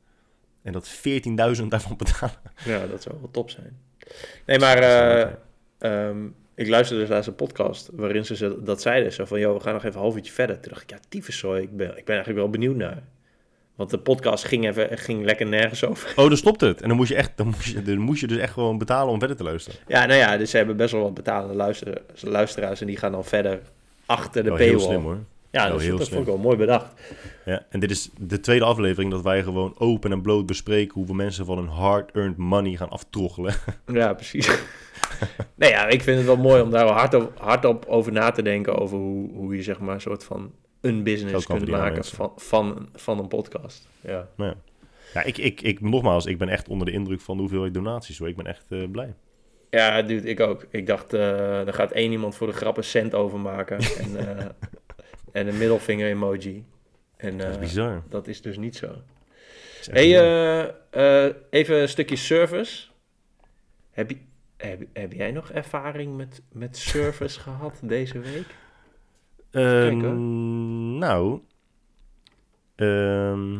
En dat 14.000 daarvan betalen. Ja, dat zou wel top zijn. Nee, maar eh, ehm, ik luisterde dus laatst een podcast... waarin ze ze dat zeiden. Zo van, joh, we gaan nog even een half uurtje verder. Toen dacht ik, ja, tyfuszooi. Ik ben, ik ben eigenlijk wel benieuwd naar. Want de podcast ging, even, ging lekker nergens over. Oh, dan stopt het. En dan, moet je echt, dan, moest je, dan moest je dus echt gewoon betalen om verder te luisteren. Ja, nou ja, dus ze hebben best wel wat betalende luister, luisteraars... en die gaan dan verder achter de heel paywall. slim, hoor. Ja, dat, heel dat slim. vond ik wel mooi bedacht. Ja, en dit is de tweede aflevering dat wij gewoon open en bloot bespreken hoe we mensen van hun hard-earned money gaan aftroggelen. Ja, precies. nee, ja, ik vind het wel mooi om daar wel hardop, hardop over na te denken... over hoe, hoe je zeg maar een soort van een business kunt maken van, van, van een podcast. Ja. Ja, ja ik, ik, ik, nogmaals, ik ben echt onder de indruk van de hoeveelheid donaties. Hoor. Ik ben echt eh, blij. Ja, dude, ik ook. Ik dacht, eh er gaat één iemand voor de grap een cent overmaken. en, eh, en een middelvinger emoji. En Dat is bizar. dat is dus niet zo. Hey, even een stukje service. Heb, je, heb, heb jij nog ervaring met, met service gehad deze week? Eh, kijk, hoor. nou, ehm,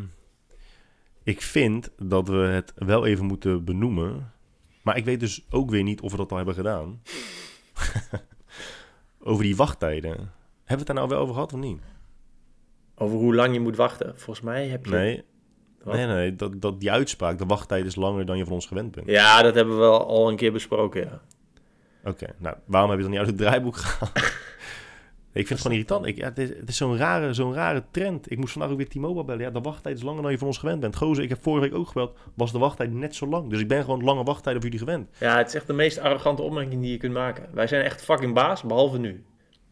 ik vind dat we het wel even moeten benoemen. Maar ik weet dus ook weer niet of we dat al hebben gedaan. over die wachttijden. Hebben we het daar nou wel over gehad of niet? Over hoe lang je moet wachten. Volgens mij heb je... Nee, Wat? nee, nee. Dat, dat, die uitspraak, de wachttijd is langer dan je van ons gewend bent. Ja, dat hebben we wel al een keer besproken, ja. Oké, nou, waarom heb je dan niet uit het draaiboek gehaald? Ik vind het gewoon irritant. Ik, ja, het is, het is zo'n rare, zo'n rare trend. Ik moest vandaag ook weer T-Mobile bellen. Ja, de wachttijd is langer dan je van ons gewend bent. Gozer, ik heb vorige week ook gebeld. Was de wachttijd net zo lang. Dus ik ben gewoon lange wachttijden voor jullie gewend. Ja, het is echt de meest arrogante opmerking die je kunt maken. Wij zijn echt fucking baas, behalve nu.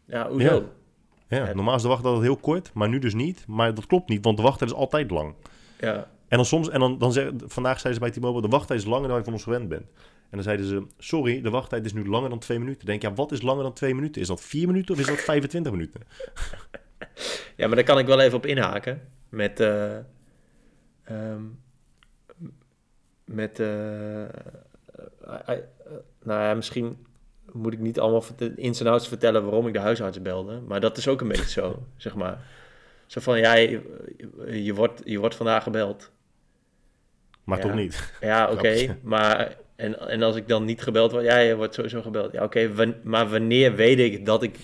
Ja, hoezo? Ja. Ja. normaal is de wachttijd altijd heel kort, maar nu dus niet. Maar dat klopt niet, want de wachttijd is altijd lang. Ja. En dan soms, en dan, dan zeg, vandaag zeiden ze bij T-Mobile, de wachttijd is langer dan je van ons gewend bent. En dan zeiden ze, sorry, de wachttijd is nu langer dan twee minuten. Denk ja, wat is langer dan twee minuten? Is dat vier minuten of is dat 25 minuten? ja, maar daar kan ik wel even op inhaken. Met... eh, ehm, met... eh, nou ja, misschien moet ik niet allemaal ins en outs vertellen waarom ik de huisarts belde. Maar dat is ook een beetje zo, zeg maar. Zo van, ja, je, je wordt, je wordt vandaag gebeld. Maar Ja. toch niet. Ja, oké, maar... En, en als ik dan niet gebeld word, ja, je wordt sowieso gebeld. Ja, oké, maar wanneer weet ik dat ik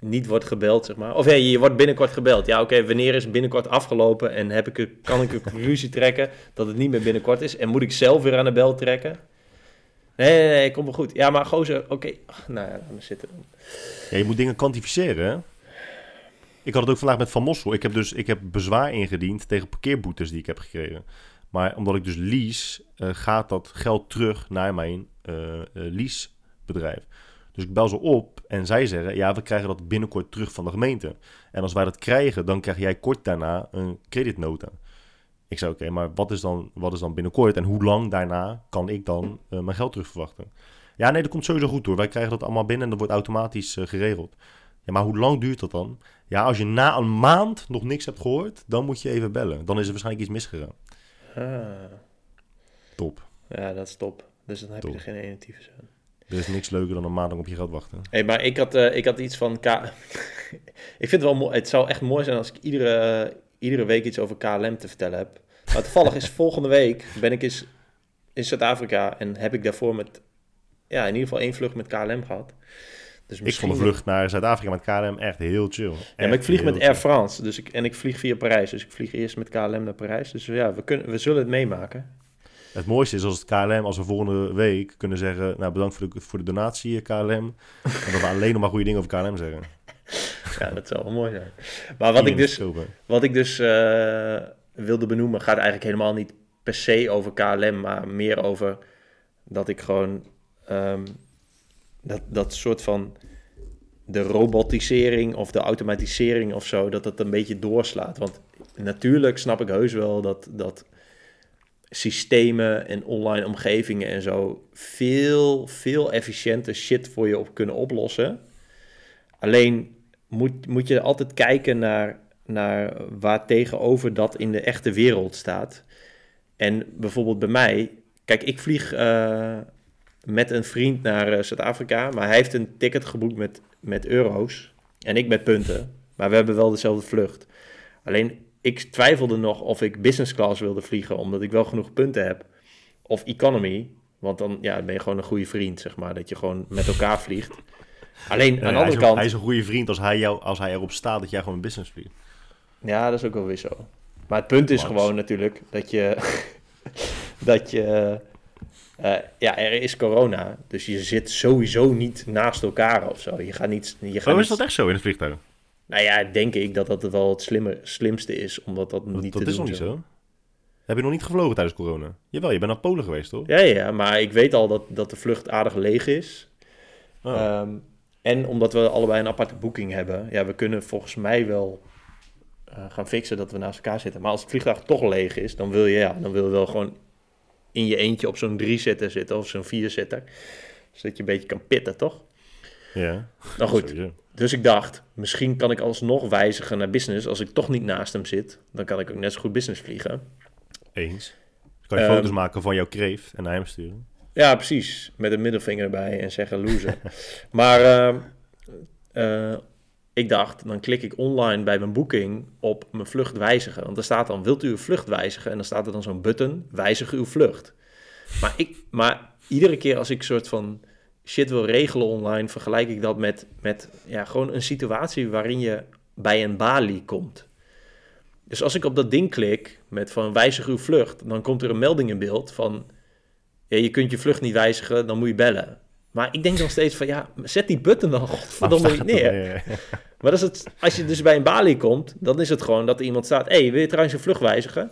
niet word gebeld, zeg maar? Of hey, je wordt binnenkort gebeld. Ja, oké, wanneer is binnenkort afgelopen en heb ik een, kan ik een conclusie trekken dat het niet meer binnenkort is? En moet ik zelf weer aan de bel trekken? Nee, nee, nee, komt wel goed. Ja, maar gozer, oké. Nou ja, laat me zitten. dan. Ja, je moet dingen kwantificeren, hè? Ik had het ook vandaag met Van Mossel. Ik heb dus ik heb bezwaar ingediend tegen parkeerboetes die ik heb gekregen. Maar omdat ik dus lease, eh, gaat dat geld terug naar mijn eh eh, leasebedrijf. Dus ik bel ze op en zij zeggen, ja, we krijgen dat binnenkort terug van de gemeente. En als wij dat krijgen, dan krijg jij kort daarna een creditnota. Ik zei, oké, maar wat is, dan, wat is dan binnenkort? En hoe lang daarna kan ik dan mijn geld terug verwachten? Ja, nee, dat komt sowieso goed hoor. Wij krijgen dat allemaal binnen en dat wordt automatisch geregeld. Ja, maar hoe lang duurt dat dan? Ja, als je na een maand nog niks hebt gehoord, dan moet je even bellen. Dan is er waarschijnlijk iets misgegaan. Ah, Top. ja, dat is top. Dus dan heb je er geen ene tyfus aan. Er is niks leuker dan een maand lang op je geld wachten. Hey, maar ik had, eh, ik had iets van K. ik vind het wel mooi. Het zou echt mooi zijn als ik iedere, iedere week iets over KLM te vertellen heb. Maar toevallig is volgende week ben ik eens in Zuid-Afrika en heb ik daarvoor met, ja, in ieder geval één vlucht met KLM gehad. Dus Ik vond de vlucht naar Zuid-Afrika met KLM echt heel chill. Ja, maar ik vlieg met Air chill. France dus ik, en ik vlieg via Parijs. Dus ik vlieg eerst met KLM naar Parijs. Dus ja, we, kunnen, we zullen het meemaken. Het mooiste is als het KLM, als we volgende week kunnen zeggen... Nou, bedankt voor de, voor de donatie, KLM. en dat we alleen nog maar goede dingen over KLM zeggen. Ja, dat zou wel mooi zijn. Maar wat ik dus. Wat ik dus eh, wilde benoemen gaat eigenlijk helemaal niet per se over KLM, maar meer over dat ik gewoon ehm, dat, dat soort van de robotisering of de automatisering of zo, dat dat een beetje doorslaat. Want natuurlijk snap ik heus wel dat, dat systemen en online omgevingen en zo veel, veel efficiënter shit voor je op kunnen oplossen. Alleen moet, moet je altijd kijken naar, naar waar tegenover dat in de echte wereld staat. En bijvoorbeeld bij mij, kijk, ik vlieg eh, met een vriend naar eh, Zuid-Afrika, maar hij heeft een ticket geboekt met, met euro's en ik met punten. Maar we hebben wel dezelfde vlucht. Alleen ik twijfelde nog of ik business class wilde vliegen, omdat ik wel genoeg punten heb. Of economy, want dan ja, ben je gewoon een goede vriend, zeg maar, dat je gewoon met elkaar vliegt. Alleen aan de andere een, kant. hij is een goede vriend als hij, jou, als hij erop staat dat jij gewoon een business vliegt. Ja, dat is ook wel weer zo. Maar het punt is gewoon natuurlijk dat je. dat je. Eh, ja, er is corona. Dus je zit sowieso niet naast elkaar of zo. Je gaat niet. Je gaat Oh, is dat echt zo in het vliegtuig? Nou ja, denk ik dat dat wel het slimme, slimste is. Omdat dat Dat, niet dat te is doen nog niet zo. Heb je nog niet gevlogen tijdens corona? Jawel, je bent naar Polen geweest, toch? Ja, ja, ja, maar ik weet al dat, dat de vlucht aardig leeg is. Oh. Ehm, en omdat we allebei een aparte boeking hebben. Ja, we kunnen volgens mij wel eh, gaan fixen dat we naast elkaar zitten. Maar als het vliegtuig toch leeg is, dan wil je, ja, dan wil je wel gewoon in je eentje op zo'n drie-zitter zitten of zo'n vier-zitter. Zodat je een beetje kan pitten, toch? ja, Nou goed, sowieso. dus ik dacht, misschien kan ik alsnog wijzigen naar business. Als ik toch niet naast hem zit, dan kan ik ook net zo goed business vliegen. Eens. Kan je Ehm, foto's maken van jouw kreeft en naar hem sturen. Ja, precies. Met een middelvinger erbij en zeggen loser. maar ehm, eh, ik dacht, dan klik ik online bij mijn boeking op mijn vlucht wijzigen. Want er staat dan, wilt u uw vlucht wijzigen? En dan staat er dan zo'n button, wijzig uw vlucht. Maar, ik, maar iedere keer als ik soort van shit wil regelen online, vergelijk ik dat met, met ja, gewoon een situatie waarin je bij een balie komt. Dus als ik op dat ding klik met van wijzig uw vlucht, dan komt er een melding in beeld van je kunt je vlucht niet wijzigen, dan moet je bellen. Maar ik denk nog steeds van, ja, zet die button dan godverdomme niet neer. Ja, ja, ja. Maar als, het, als je dus bij een balie komt, dan is het gewoon dat er iemand staat... Hé, hey, wil je trouwens je vlucht wijzigen?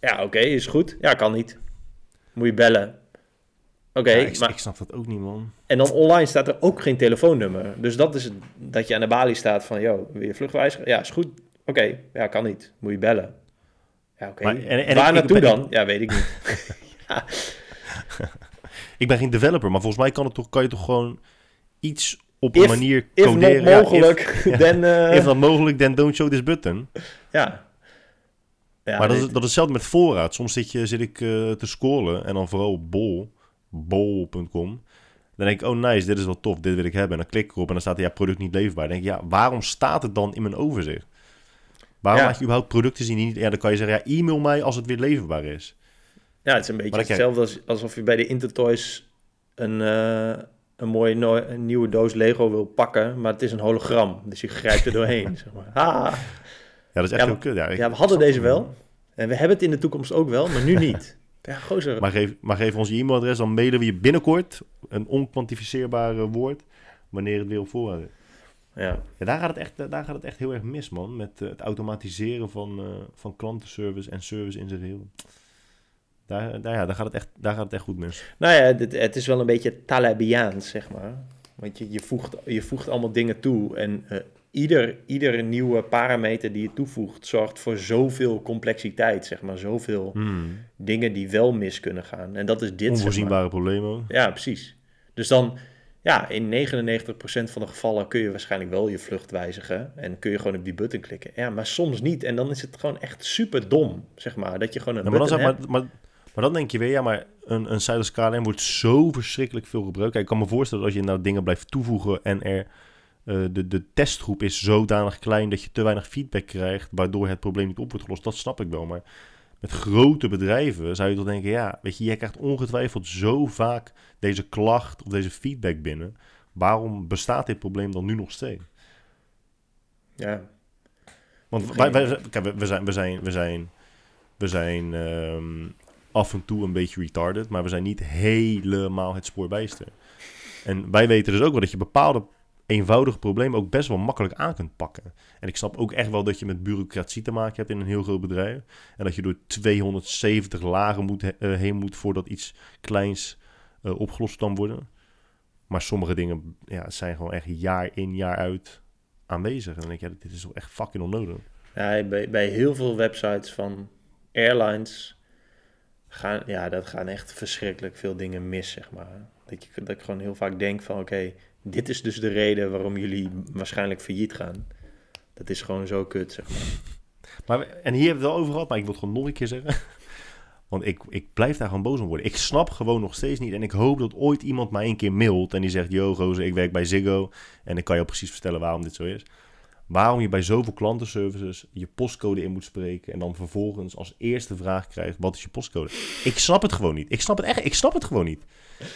Ja, oké, is goed. Ja, kan niet. Moet je bellen. Oké, Ja, ik, maar ik snap dat ook niet, man. En dan online staat er ook geen telefoonnummer. Dus dat is het, dat je aan de balie staat van, yo, wil je vluchtwijziger? Ja, is goed. Oké, ja, kan niet. Moet je bellen. Ja, oké. Waar ik- naartoe ik ben- dan? Ja, weet ik niet. Ik ben geen developer, maar volgens mij kan, het toch, kan je toch gewoon iets op If- een manier If coderen. not Ja, mogelijk, ja. dan... eh, If not mogelijk, then don't show this button. ja. ja. maar dat is, dat is hetzelfde met voorraad. Soms zit, je, zit ik eh, te scrollen en dan vooral op bol, bol.com. Dan denk ik, oh nice, dit is wel tof, dit wil ik hebben. En dan klik ik erop en dan staat er, ja, product niet leverbaar. Dan denk ik, ja, waarom staat het dan in mijn overzicht? Waarom Ja. laat je überhaupt producten zien die niet... Ja, dan kan je zeggen, ja, e-mail mij als het weer leverbaar is. Ja, het is een beetje hetzelfde als, alsof je bij de Intertoys een, eh, een mooie no- een nieuwe doos Lego wil pakken, maar het is een hologram. Dus je grijpt er doorheen, zeg maar. Ah, Ja, dat is echt Ja, heel kut. Ja, ik- ja, we hadden deze wel. En we hebben het in de toekomst ook wel, maar nu niet. Ja, gozer. Maar geef, maar geef ons je e-mailadres, dan mailen we je binnenkort een onkwantificeerbaar eh, woord wanneer het weer op voorraad is. Ja. Ja, daar, gaat het echt, daar gaat het echt heel erg mis, man. Met eh, het automatiseren van, eh, van klantenservice en service in zijn geheel. Daar, daar, ja, daar, gaat het echt, daar gaat het echt goed mis. Nou ja, dit, het is wel een beetje Talibiaans, zeg maar. Want je, je, voegt, je voegt allemaal dingen toe. En eh, ieder, ieder nieuwe parameter die je toevoegt, zorgt voor zoveel complexiteit, zeg maar. Zoveel dingen die wel mis kunnen gaan. En dat is dit, zeg maar. Onvoorzienbare problemen. ook. Ja, precies. Dus dan, ja, in 99% van de gevallen kun je waarschijnlijk wel je vlucht wijzigen. En kun je gewoon op die button klikken. Ja, maar soms niet. En dan is het gewoon echt super dom, zeg maar. Dat je gewoon een Ja, maar, dan, zeg, maar, maar, maar dan denk je weer, ja, maar een, een site als KLM wordt zo verschrikkelijk veel gebruikt. Kijk, ik kan me voorstellen dat als je nou dingen blijft toevoegen en er eh, de, de testgroep is zodanig klein dat je te weinig feedback krijgt, waardoor het probleem niet op wordt gelost. Dat snap ik wel, maar met grote bedrijven zou je toch denken, ja, weet je, jij krijgt ongetwijfeld zo vaak deze klacht of deze feedback binnen. Waarom bestaat dit probleem dan nu nog steeds? Ja, Want wij, wij, kijk, we- zijn, we zijn, we zijn, we zijn ehm, af en toe een beetje retarded, maar we zijn niet helemaal het spoor bijster. En wij weten dus ook wel dat je bepaalde eenvoudige problemen ook best wel makkelijk aan kunt pakken. En ik snap ook echt wel dat je met bureaucratie te maken hebt in een heel groot bedrijf. En dat je door 270 lagen moet, eh, heen moet voordat iets kleins eh, opgelost kan worden. Maar sommige dingen ja, zijn gewoon echt jaar in, jaar uit aanwezig. En denk je, ja, dit is toch echt fucking onnodig. Ja, bij, bij heel veel websites van airlines ja, dat gaan echt verschrikkelijk veel dingen mis, zeg maar. Dat, je, dat ik gewoon heel vaak denk van, oké, dit is dus de reden waarom jullie waarschijnlijk failliet gaan. Dat is gewoon zo kut, zeg maar. Maar, en hier hebben we het wel over gehad, maar ik wil het gewoon nog een keer zeggen. Want ik, ik blijf daar gewoon boos om worden. Ik snap gewoon nog steeds niet. En ik hoop dat ooit iemand mij een keer mailt en die zegt... Yo, gozer, ik werk bij Ziggo. En ik kan je precies vertellen waarom dit zo is. Waarom je bij zoveel klantenservices je postcode in moet spreken... en dan vervolgens als eerste vraag krijgt... wat is je postcode? Ik snap het gewoon niet. Ik snap het echt. Ik snap het gewoon niet.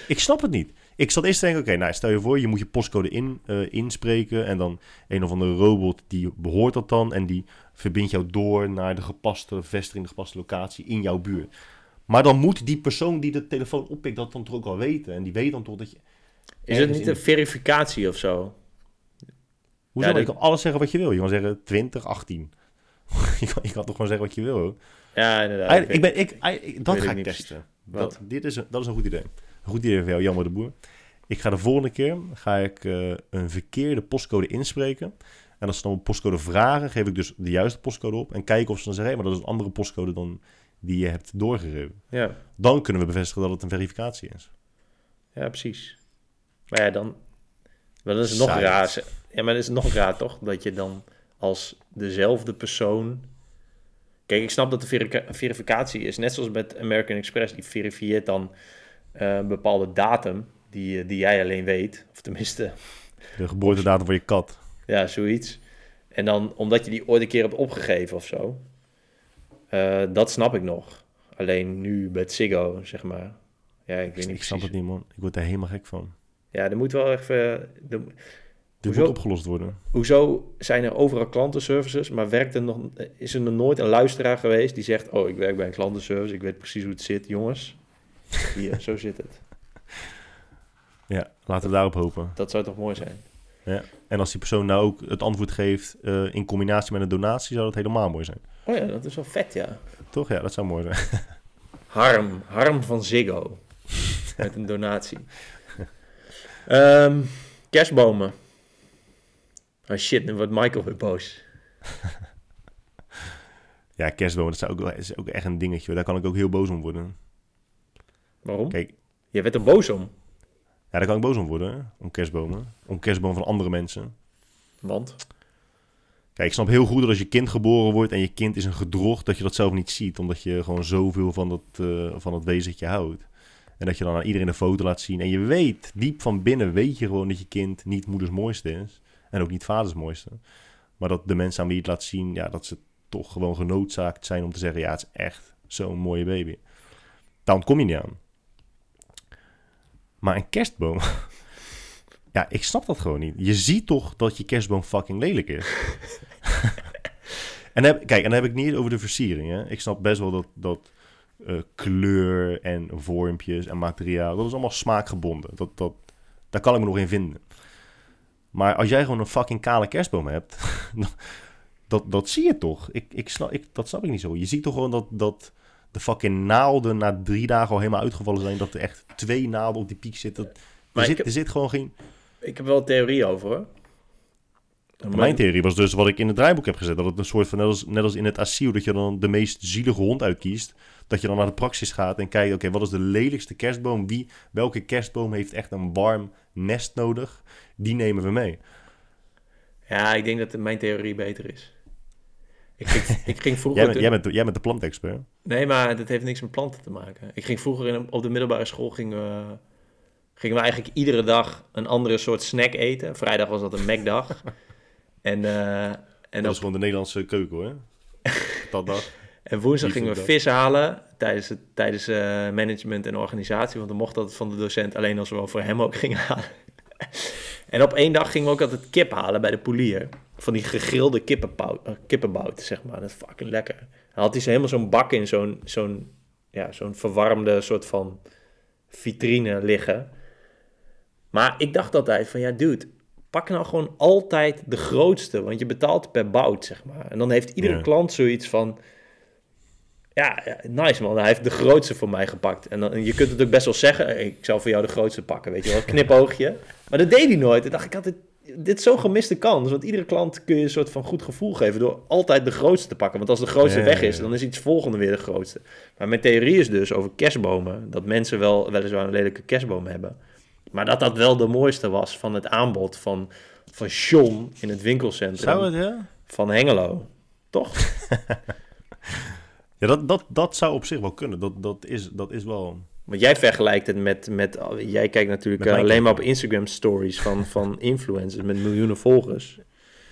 Ik snap het niet. Ik zat eerst te denken, oké, nou stel je voor, je moet je postcode in, eh, inspreken en dan een of andere robot die behoort dat dan en die verbindt jou door naar de gepaste vestiging, de gepaste locatie in jouw buurt. Maar dan moet die persoon die de telefoon oppikt dat dan toch ook wel weten en die weet dan toch dat je... Is het niet een verificatie of zo? Hoezo? Ja, je dat- kan alles zeggen wat je wil. Je kan zeggen 20, 18. je, kan, je kan toch gewoon zeggen wat je wil. Hoor. Ja, inderdaad. Ik ben, ik, ik- ik- dat ga ik ik testen. Dat, dit is een, dat is een goed idee. Een goed idee voor jou, Jammer de Boer. Ik ga de volgende keer ga ik, eh, een verkeerde postcode inspreken. En als ze dan een postcode vragen, geef ik dus de juiste postcode op. En kijken of ze dan zeggen, hé, maar dat is een andere postcode dan die je hebt doorgegeven. Ja, Dan kunnen we bevestigen dat het een verificatie is. ja, precies. Maar ja, dan... Maar dan is het nog raar. Ja, maar dan is het nog raar, toch? Dat je dan als dezelfde persoon... Kijk, ik snap dat de verificatie is. Net zoals met American Express. Die verifieert dan eh, een bepaalde datum die, eh, die jij alleen weet. Of tenminste, De geboortedatum van je kat. ja, zoiets. En dan, omdat je die ooit een keer hebt opgegeven of zo. eh, dat snap ik nog. Alleen nu bij Ziggo, zeg maar. Ja, ik weet Ik, niet snap precies. het niet, man. Ik word er helemaal gek van. Ja, er moet wel even... er- Dit Hoezo? moet opgelost worden. hoezo zijn er overal klantenservices, maar werkt er nog, is er nog nooit een luisteraar geweest die zegt: Oh, ik werk bij een klantenservice, ik weet precies hoe het zit, jongens. Hier, zo zit het. Ja, laten we daarop hopen. Dat zou toch mooi zijn? En als die persoon nou ook het antwoord geeft eh, in combinatie met een donatie, zou dat helemaal mooi zijn. Oh ja, dat is wel vet, ja. Toch? Ja, dat zou mooi zijn. Harm, Harm van Ziggo. met een donatie. Ehm, kerstbomen. Oh shit, nu wordt Michael weer boos. Ja, kerstbomen, dat is ook, is ook echt een dingetje. hoor. Daar kan ik ook heel boos om worden. Waarom? Kijk, Je werd er boos om. ja, daar kan ik boos om worden, hè, om kerstbomen. Om kerstbomen van andere mensen. Want? Kijk, ik snap heel goed dat als je kind geboren wordt en je kind is een gedrocht, dat je dat zelf niet ziet. Omdat je gewoon zoveel van dat, eh, van dat wezentje houdt. En dat je dan aan iedereen een foto laat zien. En je weet, diep van binnen weet je gewoon dat je kind niet moeders mooiste is. En ook niet vaders mooiste. Maar dat de mensen aan wie je het laat zien, ja, dat ze toch gewoon genoodzaakt zijn om te zeggen, ja, het is echt zo'n mooie baby. Daar ontkom je niet aan. Maar een kerstboom... Ja, ik snap dat gewoon niet. Je ziet toch dat je kerstboom fucking lelijk is. en heb, kijk, en dan heb ik niet over de versiering. Hè. Ik snap best wel dat, dat eh, kleur en vormpjes en materiaal, dat is allemaal smaakgebonden. Dat, dat, daar kan ik me nog in vinden. Maar als jij gewoon een fucking kale kerstboom hebt, dat, dat zie je toch? Ik, ik snap, ik, dat snap ik niet zo. Je ziet toch gewoon dat, dat de fucking naalden na drie dagen al helemaal uitgevallen zijn. Dat er echt twee naalden op die piek zitten. Er, Maar ik zit, heb- er zit gewoon geen... Ik heb wel een theorie over hoor. Mijn theorie was dus wat ik in het draaiboek heb gezet. Dat het een soort van, net als, net als in het asiel, dat je dan de meest zielige hond uitkiest. Dat je dan naar de praxis gaat en kijkt, oké, wat is de lelijkste kerstboom? Wie, welke kerstboom heeft echt een warm nest nodig? Die nemen we mee. Ja, ik denk dat mijn theorie beter is. Ik ging, ik ging vroeger... Jij bent, jij bent, de- jij bent de plantexpert. Nee, maar dat heeft niks met planten te maken. Ik ging vroeger in, op de middelbare school gingen we, gingen we eigenlijk iedere dag een andere soort snack eten. Vrijdag was dat een Macdag. en, eh, en, dat op, is gewoon de Nederlandse keuken, hoor. Dat dag. en woensdag gingen we vis halen tijdens, het, tijdens eh, management en organisatie. Want dan mocht dat van de docent alleen als we wel voor hem ook gingen halen. en op één dag gingen we ook altijd kip halen bij de polier. Van die gegrilde eh, kippenbout, zeg maar. Dat is fucking lekker. Dan had hij zo helemaal zo'n bak in zo'n zo'n ja, zo'n verwarmde soort van vitrine liggen. Maar ik dacht altijd van, ja dude, pak nou gewoon altijd de grootste. Want je betaalt per bout, zeg maar. En dan heeft iedere Ja. klant zoiets van... Ja, nice man, hij heeft de grootste voor mij gepakt. En, dan, en je kunt het ook best wel zeggen, ik zou voor jou de grootste pakken, weet je wel, knipoogje. Maar dat deed hij nooit. En dacht ik altijd, dit is zo'n gemiste kans. Want iedere klant kun je een soort van goed gevoel geven door altijd de grootste te pakken. Want als de grootste Ja, weg is, dan is iets volgende weer de grootste. Maar mijn theorie is dus over kerstbomen, dat mensen wel weliswaar een lelijke kerstboom hebben. Maar dat dat wel de mooiste was van het aanbod van, van John in het winkelcentrum Zou het, ja? van Hengelo. Toch? Ja, dat, dat, dat zou op zich wel kunnen. Dat, dat, is, dat is wel... Want jij vergelijkt het met, met jij kijkt natuurlijk alleen maar op. Instagram stories van, van influencers met miljoenen volgers.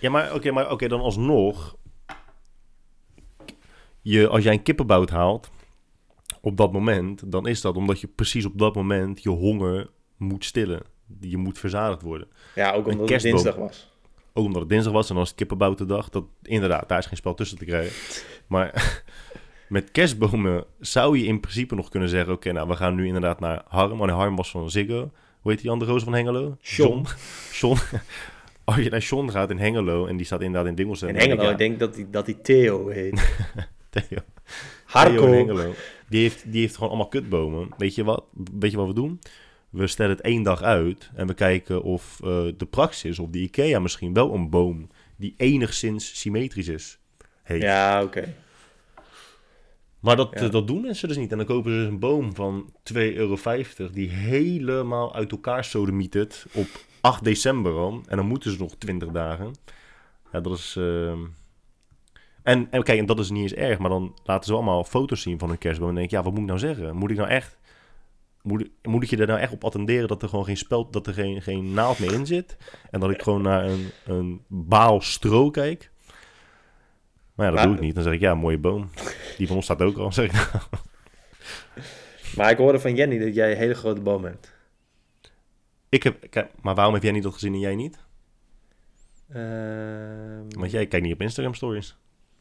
Ja, maar oké, maar oké, dan alsnog. Je, als jij een kippenbout haalt op dat moment, dan is dat omdat je precies op dat moment je honger moet stillen. Je moet verzadigd worden. Ja, ook omdat het dinsdag was. Ook omdat het dinsdag was en dan was het kippenboutendag. Dat, inderdaad, daar is geen spel tussen te krijgen. Maar met kerstbomen zou je in principe nog kunnen zeggen... Oké, nou, we gaan nu inderdaad naar Harm. Maar Harm was van Ziggo. Hoe heet die andere roos van Hengelo? John. John. Als je naar John gaat in Hengelo en die staat inderdaad in Dingelscentrum. In Hengelo, ja, ik denk dat hij dat die Theo heet. Theo. Theo in Harko. Hengelo. Die heeft, die heeft gewoon allemaal kutbomen. Weet je, wat, weet je wat we doen? We stellen het één dag uit en we kijken of eh, de praxis of de IKEA misschien wel een boom die enigszins symmetrisch is. Heeft. Ja, oké. Maar dat, Ja. dat doen mensen dus niet. En dan kopen ze dus een boom van 2,50 euro die helemaal uit elkaar sodemietert op 8 december al. En dan moeten ze nog 20 dagen. Ja, dat is... ehm, En, en kijk, en dat is niet eens erg, maar dan laten ze allemaal foto's zien van hun kerstboom. En dan denk ik, ja, wat moet ik nou zeggen? Moet ik nou echt... Moet ik, moet ik je er nou echt op attenderen dat er gewoon geen speld, dat er geen, geen naald meer in zit? En dat ik gewoon naar een, een baal stro kijk? Maar ja, dat Maar- doe ik niet. Dan zeg ik, ja, mooie boom. Die van ons staat ook al, zeg ik nou. Maar ik hoorde van Jenny dat jij een hele grote boom hebt. Ik heb, kijk, maar waarom heb jij niet dat gezien en jij niet? Ehm, Want jij kijkt niet op Instagram stories.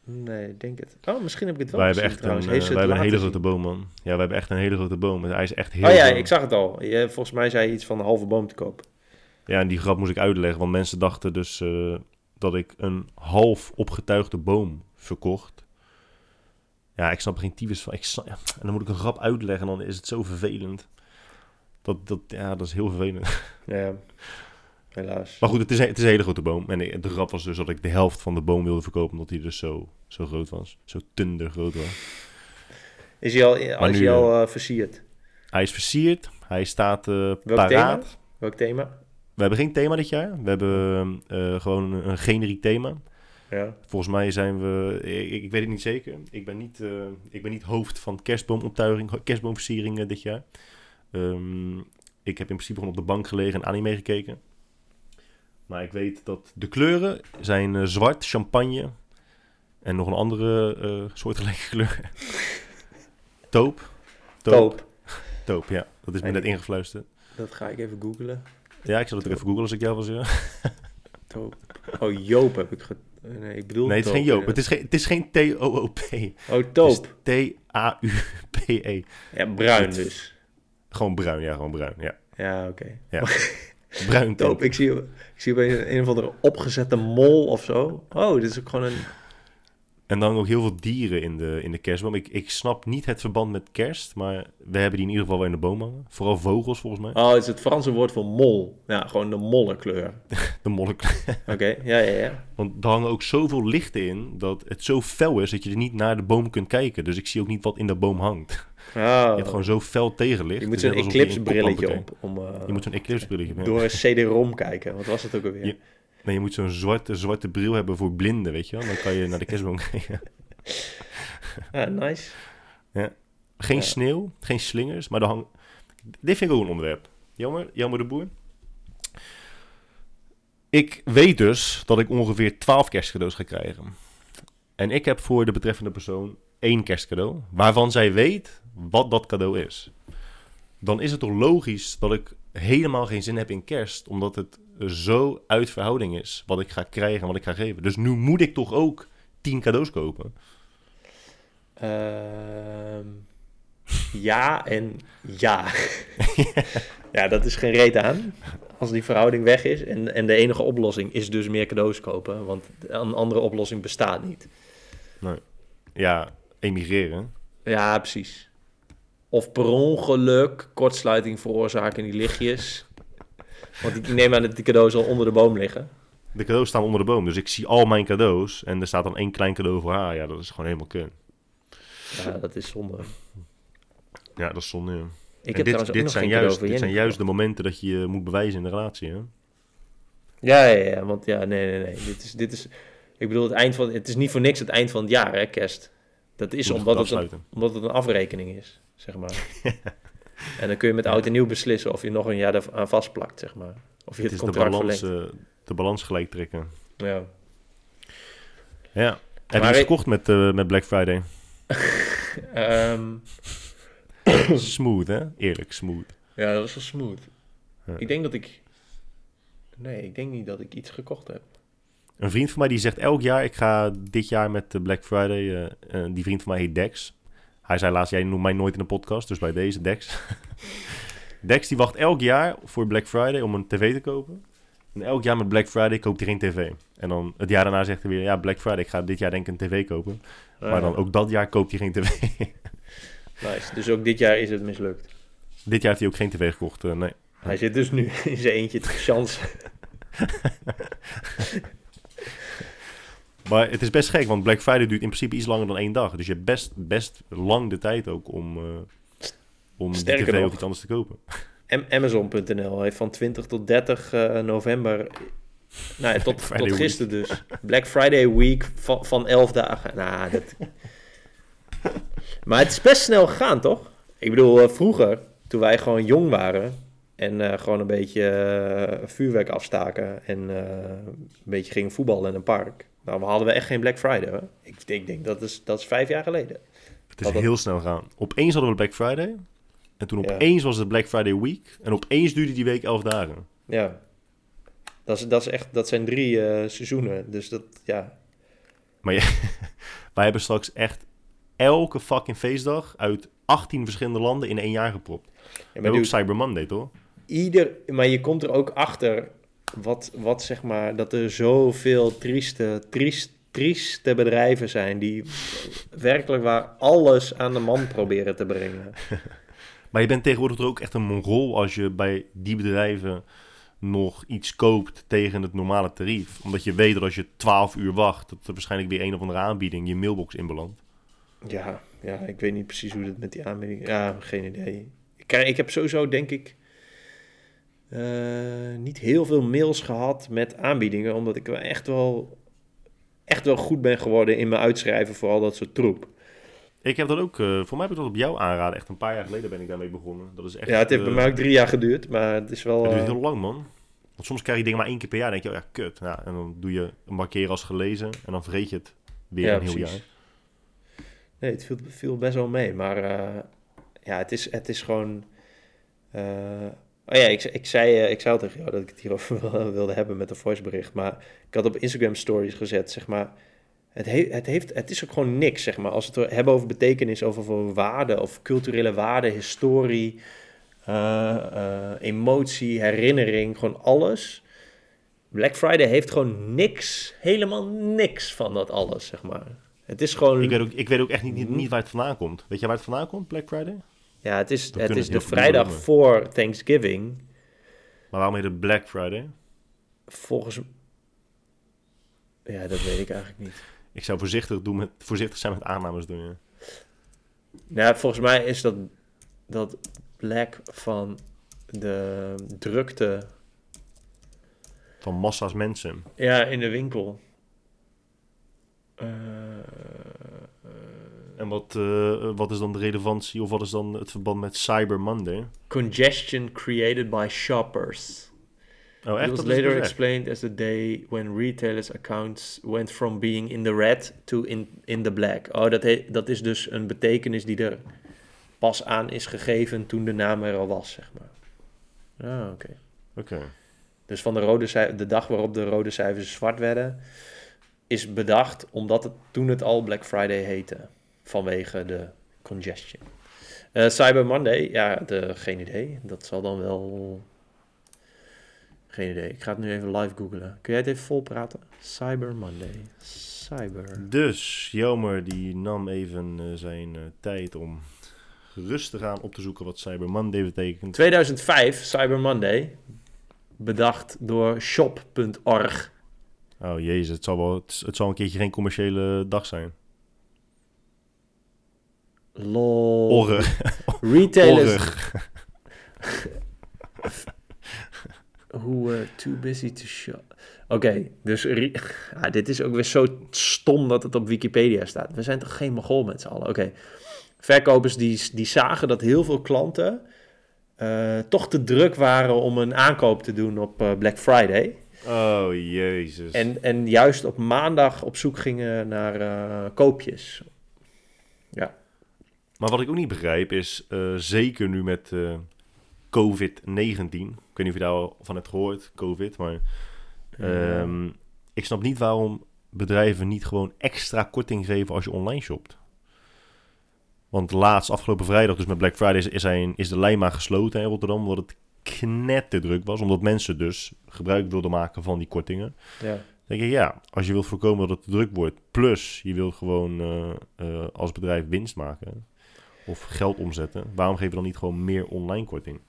Nee, ik denk het. Oh, misschien heb ik het wel wij hebben echt een, trouwens. eh, wij hebben een hele grote boom, man. Ja, we hebben echt een hele grote boom. Hij is echt heel zien? Oh ja, ik zag het al. Je, volgens mij zei je iets van een halve boom te kopen. Ja, en die grap moest ik uitleggen, want mensen dachten dus eh, dat ik een half opgetuigde boom verkocht. Ja, ik snap geen tyfus van. Ik snap, ja, en dan moet ik een grap uitleggen en dan is het zo vervelend. Dat, dat, ja, dat is heel vervelend. Ja, helaas. Maar goed, het is, een- het is een hele grote boom. En de grap was dus dat ik de helft van de boom wilde verkopen, omdat hij dus zo, zo groot was. Zo tunder groot was. Is hij al, is nu, hij al eh, versierd? Hij is versierd, hij staat eh Welk paraat. thema? Welk thema? We hebben geen thema dit jaar. We hebben eh, gewoon een generiek thema. Ja. Volgens mij zijn we, ik, ik weet het niet zeker. Ik ben niet, eh, ik ben niet hoofd van kerstboomoptuiging, kerstboomversiering eh, dit jaar. Ehm, ik heb in principe gewoon op de bank gelegen en anime gekeken. Maar ik weet dat de kleuren zijn eh, zwart, champagne en nog een andere eh soortgelijke kleur. Taupe. Toop. Taupe, ja. Dat is me net ingefluisterd. Dat ga ik even googlen. Ja, ik zal het even googlen als ik jou was. Ja. Toop. Oh, Joop heb ik. Nee, ik bedoel Nee, het is Toop, geen Joop. ja. Het is geen, het is geen T-O-O-P. Oh, Toop. T-A-U-P-E. Ja, bruin dus. E. Gewoon bruin, ja, gewoon bruin. Ja. Ja, oké. Bruin taupe. Ik zie, ik zie opeens een, een of andere opgezette mol of zo. Oh, dit is ook gewoon een... En dan ook heel veel dieren in de, in de kerstboom. Ik, ik snap niet het verband met kerst, maar we hebben die in ieder geval wel in de boom hangen. Vooral vogels volgens mij. Oh, het is het Franse woord voor mol. Ja, gewoon de mollenkleur. De molk. Oké, ja, ja, ja. Want er hangen ook zoveel lichten in dat het zo fel is dat je er niet naar de boom kunt kijken. Dus ik zie ook niet wat in de boom hangt. Oh, Je hebt gewoon zo fel tegenlicht. je moet Het is zo'n net alsof je in eclipse koplampen brilletje kijkt. op. Om, eh, Je moet zo'n eclipse brilletje hebben. door een CD-ROM kijken. Wat was het ook alweer? Ja. Nee, je moet zo'n zwarte, zwarte bril hebben voor blinden, weet je wel. Dan kan je naar de kerstboom kijken. Ah, nice. Geen Ja. sneeuw, geen slingers, maar er hang... Dit vind ik ook een onderwerp. Jammer, jammer de boer. Ik weet dus dat ik ongeveer 12 kerstcadeaus ga krijgen. En ik heb voor de betreffende persoon één kerstcadeau, waarvan zij weet wat dat cadeau is. Dan is het toch logisch dat ik helemaal geen zin heb in kerst, omdat het zo uit verhouding is wat ik ga krijgen en wat ik ga geven. Dus nu moet ik toch ook 10 cadeaus kopen. Ehm, ja en ja. ja, dat is geen reet aan. Als die verhouding weg is. En, en de enige oplossing is dus meer cadeaus kopen. Want een andere oplossing bestaat niet. Ja, emigreren. Ja, precies. Of per ongeluk kortsluiting veroorzaken in die lichtjes. Want ik neem aan dat die cadeaus al onder de boom liggen. De cadeaus staan onder de boom, dus ik zie al mijn cadeaus en er staat dan één klein cadeau voor haar. Ja, dat is gewoon helemaal kun. Ja, dat is zonde. Ja, dat is zonde. ja. Ik En heb dit zijn, juist, dit zijn juist de momenten dat je je moet bewijzen in de relatie. Hè? Ja, ja, ja, want ja, nee, nee, nee. Dit is, dit is, ik bedoel, het eind van, het is niet voor niks het eind van het jaar, hè, kerst. Dat is omdat het, een, omdat het een afrekening is, zeg maar. en dan kun je met oud en nieuw beslissen of je nog een jaar eraan vastplakt, zeg maar. Of je Het het, is de contract balans, verlengt. eh, de balans gelijk trekken. Ja. Ja. Heb je gekocht met, eh, met Black Friday? Ehm, smooth, hè? Eerlijk, smooth. ja, dat was wel smooth. Ja. Ik denk dat ik... Nee, ik denk niet dat ik iets gekocht heb. Een vriend van mij die zegt elk jaar, ik ga dit jaar met de Black Friday, eh, eh, die vriend van mij heet Dex. Hij zei laatst, jij noemt mij nooit in de podcast, dus bij deze Dex. Dex die wacht elk jaar voor Black Friday om een tv te kopen. En elk jaar met Black Friday koopt hij geen tv. En dan het jaar daarna zegt hij weer, ja Black Friday, ik ga dit jaar denk ik een tv kopen. Maar dan ook dat jaar koopt hij geen tv. Nice. Dus ook dit jaar is het mislukt. dit jaar heeft hij ook geen tv gekocht, eh, nee. Hij zit dus nu in zijn eentje te chance. Maar het is best gek, want Black Friday duurt in principe iets langer dan één dag. Dus je hebt best, best lang de tijd ook om, eh, om die Sterker tv nog. of iets anders te kopen. Am- Amazon.nl heeft van 20 tot 30 eh, november. Nou ja, tot, tot gisteren dus. Black Friday week van, van 11 dagen. Nou, dat... maar het is best snel gegaan, toch? Ik bedoel, eh, vroeger, toen wij gewoon jong waren. En gewoon een beetje vuurwerk afstaken. En een beetje gingen voetballen in een park. Nou, we hadden we echt geen Black Friday. Hoor. Ik, ik denk dat is, dat is vijf jaar geleden. Het is Dat dat- heel snel gaan. Opeens hadden we Black Friday. En toen Ja. opeens was het Black Friday week. En opeens duurde die week elf dagen. Ja. Dat, is, dat, is echt, dat zijn drie eh, seizoenen. Dus dat, ja, Maar ja, wij hebben straks echt elke fucking feestdag uit 18 verschillende landen in één jaar gepropt. Ja, maar hebben ook Cyber Monday, toch? ieder, maar je komt er ook achter wat, wat zeg maar, dat er zoveel trieste, triest, trieste bedrijven zijn die werkelijk waar alles aan de man proberen te brengen. Maar je bent tegenwoordig er ook echt een mongool als je bij die bedrijven nog iets koopt tegen het normale tarief. Omdat je weet dat als je 12 uur wacht, dat er waarschijnlijk weer een of andere aanbieding je mailbox inbelandt. Ja, ja, ik weet niet precies hoe het met die aanbieding... Ja, geen idee. Ik, ik heb sowieso, denk ik, niet heel veel mails gehad met aanbiedingen, omdat ik wel echt wel, echt wel goed ben geworden in mijn uitschrijven voor al dat soort troep. Ik heb dat ook, eh, voor mij heb ik dat op jou aanraden. Echt een paar jaar geleden ben ik daarmee begonnen. Dat is echt, ja, het heeft eh, bij mij ook drie jaar geduurd, maar het is wel... Het duurt eh, heel lang, man. Want soms krijg je dingen maar één keer per jaar. Dan denk je, oh ja, kut. Ja, en dan doe je een markeren als gelezen. En dan vergeet je het weer Ja, een heel precies. jaar. Nee, het viel, viel best wel mee. Maar eh, ja, het is, het is gewoon. Oh ja, ik, ik, zei, eh, ik zei al tegen jou dat ik het hierover wil- wilde hebben met een voicebericht. Maar ik had op Instagram stories gezet, zeg maar. Het, he- het, heeft, het is ook gewoon niks, zeg maar. Als we het hebben over betekenis, over, over waarde of culturele waarde, historie, eh, eh, emotie, herinnering, gewoon alles. Black Friday heeft gewoon niks, helemaal niks van dat alles, zeg maar. Het is gewoon... Ik weet, ook, ik weet ook echt niet, niet, niet waar het vandaan komt. Weet je waar het vandaan komt, Black Friday? Ja, het is, het is het de vrijdag noemen. voor Thanksgiving. Maar waarom heet het Black Friday? Volgens... Ja, dat weet ik eigenlijk niet. Ik zou voorzichtig, doen met, voorzichtig zijn met aannames doen. Ja. Nou, volgens mij is dat, dat Black van de drukte Van massa's mensen. ja, in de winkel. Eh, En wat, eh, wat is dan de relevantie of wat is dan het verband met Cyber Monday? congestion created by shoppers. Oh, It was Dat later dus explained as the day when retailers' accounts went from being in the red to in, in the black. Oh, dat, he- dat is dus een betekenis die er pas aan is gegeven toen de naam er al was, zeg maar. Ah, oké. Oké. Dus van de, rode de dag waarop de rode cijfers zwart werden, is bedacht omdat het toen het al Black Friday heette. Vanwege de congestion. Eh, Cyber Monday, ja, de, geen idee. Dat zal dan wel. Geen idee. Ik ga het nu even live googlen. Kun jij het even volpraten? Cyber Monday. Cyber. Dus Jelmer die nam even eh, zijn eh, tijd om rustig aan op te zoeken wat Cyber Monday betekent. 2005, Cyber Monday. Bedacht door shop.org. Oh jezus, het zal, wel, het, het zal een keertje geen commerciële dag zijn. Lol. Retailers who were too busy to shop. Oké, dus ja, dit is ook weer zo stom dat het op Wikipedia staat. We zijn toch geen mogol met z'n allen? Oké, verkopers die, die zagen dat heel veel klanten eh, toch te druk waren om een aankoop te doen op eh, Black Friday. Oh jezus. En, en juist op maandag op zoek gingen naar eh, koopjes. Maar wat ik ook niet begrijp is, eh, zeker nu met eh, COVID-19. Ik weet niet of je daar al van hebt gehoord, COVID. Maar ehm, ik snap niet waarom bedrijven niet gewoon extra korting geven als je online shopt. Want laatst, afgelopen vrijdag, dus met Black Friday, is, is, de lijn maar gesloten in Rotterdam. Omdat het knetterdruk was. Omdat mensen dus gebruik wilden maken van die kortingen. ja. denk ik, ja, als je wilt voorkomen dat het te druk wordt, plus je wilt gewoon eh, als bedrijf winst maken of geld omzetten, waarom geven we dan niet gewoon meer online korting?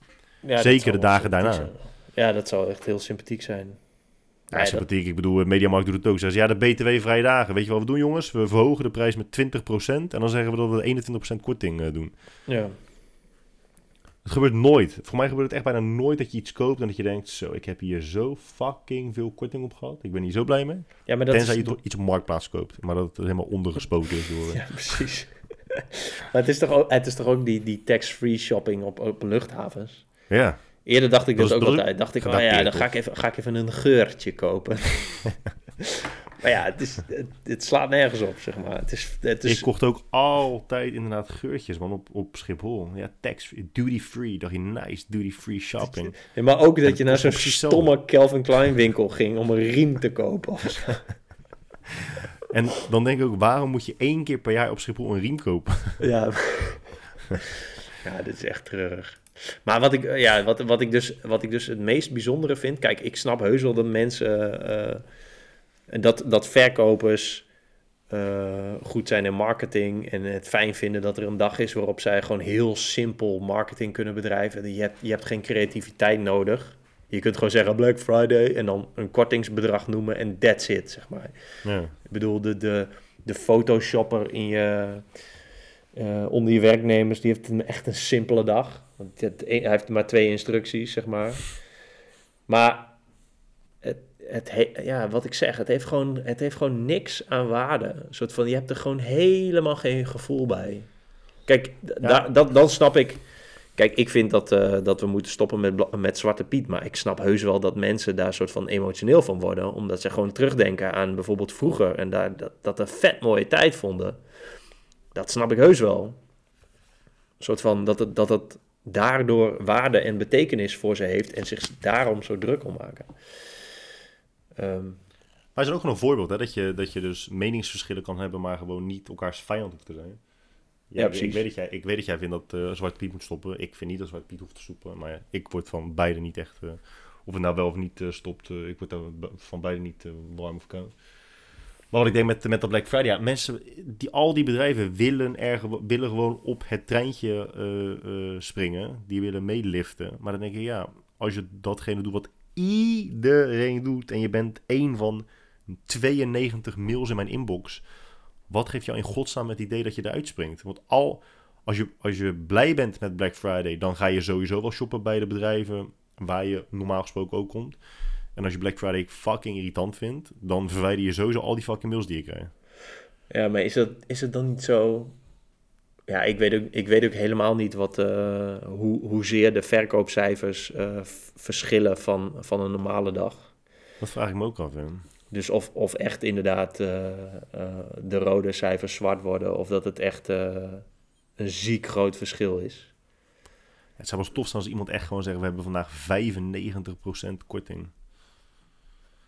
Ja, Zeker de dagen daarna. zijn. Ja, dat zou echt heel sympathiek zijn. Ja, sympathiek. Ik bedoel, Mediamarkt doet het ook. Zeggen ze, ja, de BTW-vrije dagen. Weet je wat we doen, jongens? We verhogen de prijs met 20% en dan zeggen we dat we 21% korting eh, doen. Ja. Het gebeurt nooit. Voor mij gebeurt het echt bijna nooit dat je iets koopt en dat je denkt, zo, ik heb hier zo fucking veel korting op gehad. Ik ben hier zo blij mee. ja, maar dat Tenzij is... je toch iets op Marktplaats koopt, maar dat het helemaal ondergespoten is door... Ja, precies. maar het is toch ook, het is toch ook die, die tax-free shopping op, op luchthavens? ja. Eerder dacht ik Dat dat, is- ook altijd. Dacht ik, oh ja, dan ga ik, even, ga ik even een geurtje kopen. maar ja, het, is, het, het slaat nergens op, zeg maar. Het is, het is, Ik kocht ook altijd inderdaad geurtjes, man, op, op Schiphol. Ja, tax duty free. Dacht je, nice, duty free shopping. Ja, maar ook dat je naar zo'n stomme Calvin Klein winkel ging om een riem te kopen. of zo. En dan denk ik ook, waarom moet je één keer per jaar op Schiphol een riem kopen? Ja. ja, dit is echt treurig. Maar wat ik, ja, wat, wat, ik dus, wat ik dus het meest bijzondere vind... Kijk, ik snap heus wel dat mensen... en dat, dat verkopers eh, goed zijn in marketing en het fijn vinden dat er een dag is waarop zij gewoon heel simpel marketing kunnen bedrijven. Je hebt, je hebt geen creativiteit nodig. Je kunt gewoon zeggen Black Friday en dan een kortingsbedrag noemen en that's it, zeg maar. Ja. Ik bedoel, de, de, de photoshopper in je, eh, onder je werknemers, die heeft een, echt een simpele dag. Want hij heeft- hij heeft maar twee instructies, zeg maar. Maar het, het he- ja, wat ik zeg, het heeft, gewoon, het heeft gewoon niks aan waarde. Een soort van, je hebt er gewoon helemaal geen gevoel bij. Kijk, Ja. dat, dan snap ik... Kijk, ik vind dat, eh, dat we moeten stoppen met, met Zwarte Piet. Maar ik snap heus wel dat mensen daar soort van emotioneel van worden. Omdat ze gewoon terugdenken aan bijvoorbeeld vroeger. En daar, dat, dat een vet mooie tijd vonden. Dat snap ik heus wel. Soort van dat het, dat het daardoor waarde en betekenis voor ze heeft. En zich daarom zo druk om maken. Ehm, Maar is er ook gewoon een voorbeeld, hè? Dat je, dat je dus meningsverschillen kan hebben, maar gewoon niet elkaars vijand hoeft te zijn. Ja, ik, precies. Ik weet, dat jij, ik weet dat jij vindt dat eh Zwarte Piet moet stoppen. Ik vind niet dat Zwarte Piet hoeft te stoppen. Maar ja, ik word van beide niet echt... eh, of het nou wel of niet eh, stopt, ik word daar van beide niet warm of koud. Maar wat ik denk met, met dat Black Friday, ja, mensen, die, al die bedrijven willen, er, willen gewoon op het treintje springen. Die willen meeliften. Maar dan denk ik, ja, als je datgene doet wat iedereen doet en je bent één van 92 mails in mijn inbox. Wat geeft jou in godsnaam het idee dat je eruit springt? Want al, als je, als je blij bent met Black Friday, dan ga je sowieso wel shoppen bij de bedrijven waar je normaal gesproken ook komt. En als je Black Friday fucking irritant vindt, dan verwijder je sowieso al die fucking mails die je krijgt. Ja, maar is, dat, is het dan niet zo... Ja, ik weet ook, ik weet ook helemaal niet wat, eh, hoe, hoezeer de verkoopcijfers eh, verschillen van, van een normale dag. Dat vraag ik me ook af. Hè. Dus of, of echt inderdaad eh, eh, de rode cijfers zwart worden, of dat het echt eh, een ziek groot verschil is. Het zou wel tof zijn als iemand echt gewoon zegt, we hebben vandaag 95% korting.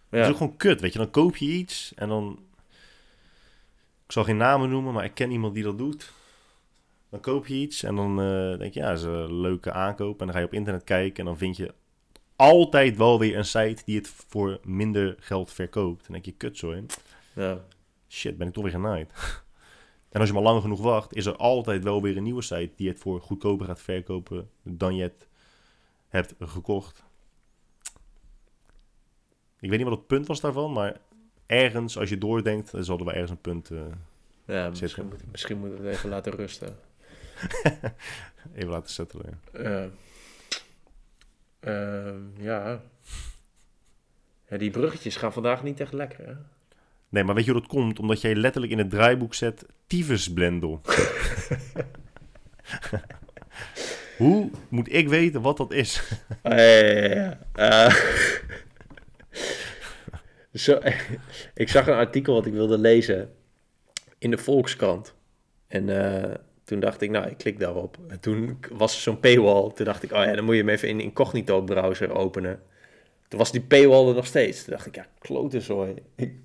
Dat is ook gewoon kut, weet je. Dan koop je iets en dan... Ik zal geen namen noemen, maar ik ken iemand die dat doet. Dan koop je iets en dan denk je, ja, dat is een leuke aankoop. En dan ga je op internet kijken en dan vind je altijd wel weer een site die het voor minder geld verkoopt. Dan denk je, kut zo, hè. ja. Shit, ben ik toch weer genaaid. en als je maar lang genoeg wacht, is er altijd wel weer een nieuwe site die het voor goedkoper gaat verkopen dan je het hebt gekocht. Ik weet niet wat het punt was daarvan, maar ergens, als je doordenkt, dan zal er wel ergens een punt... eh, ja misschien, moet, misschien moeten we het even laten rusten. even laten settelen. Ja. Ehm, ja. ja. Die bruggetjes gaan vandaag niet echt lekker, hè? Nee, maar weet je hoe dat komt? Omdat jij letterlijk in het draaiboek zet tyfusblendel. hoe moet ik weten wat dat is? Ah, ja, ja, ja. Eh, zo, ik zag een artikel wat ik wilde lezen in de Volkskrant. En eh, toen dacht ik, nou, ik klik daarop. En toen was er zo'n paywall. Toen dacht ik, oh ja, dan moet je hem even in incognito browser openen. Toen was die paywall er nog steeds. Toen dacht ik, ja, klote zooi.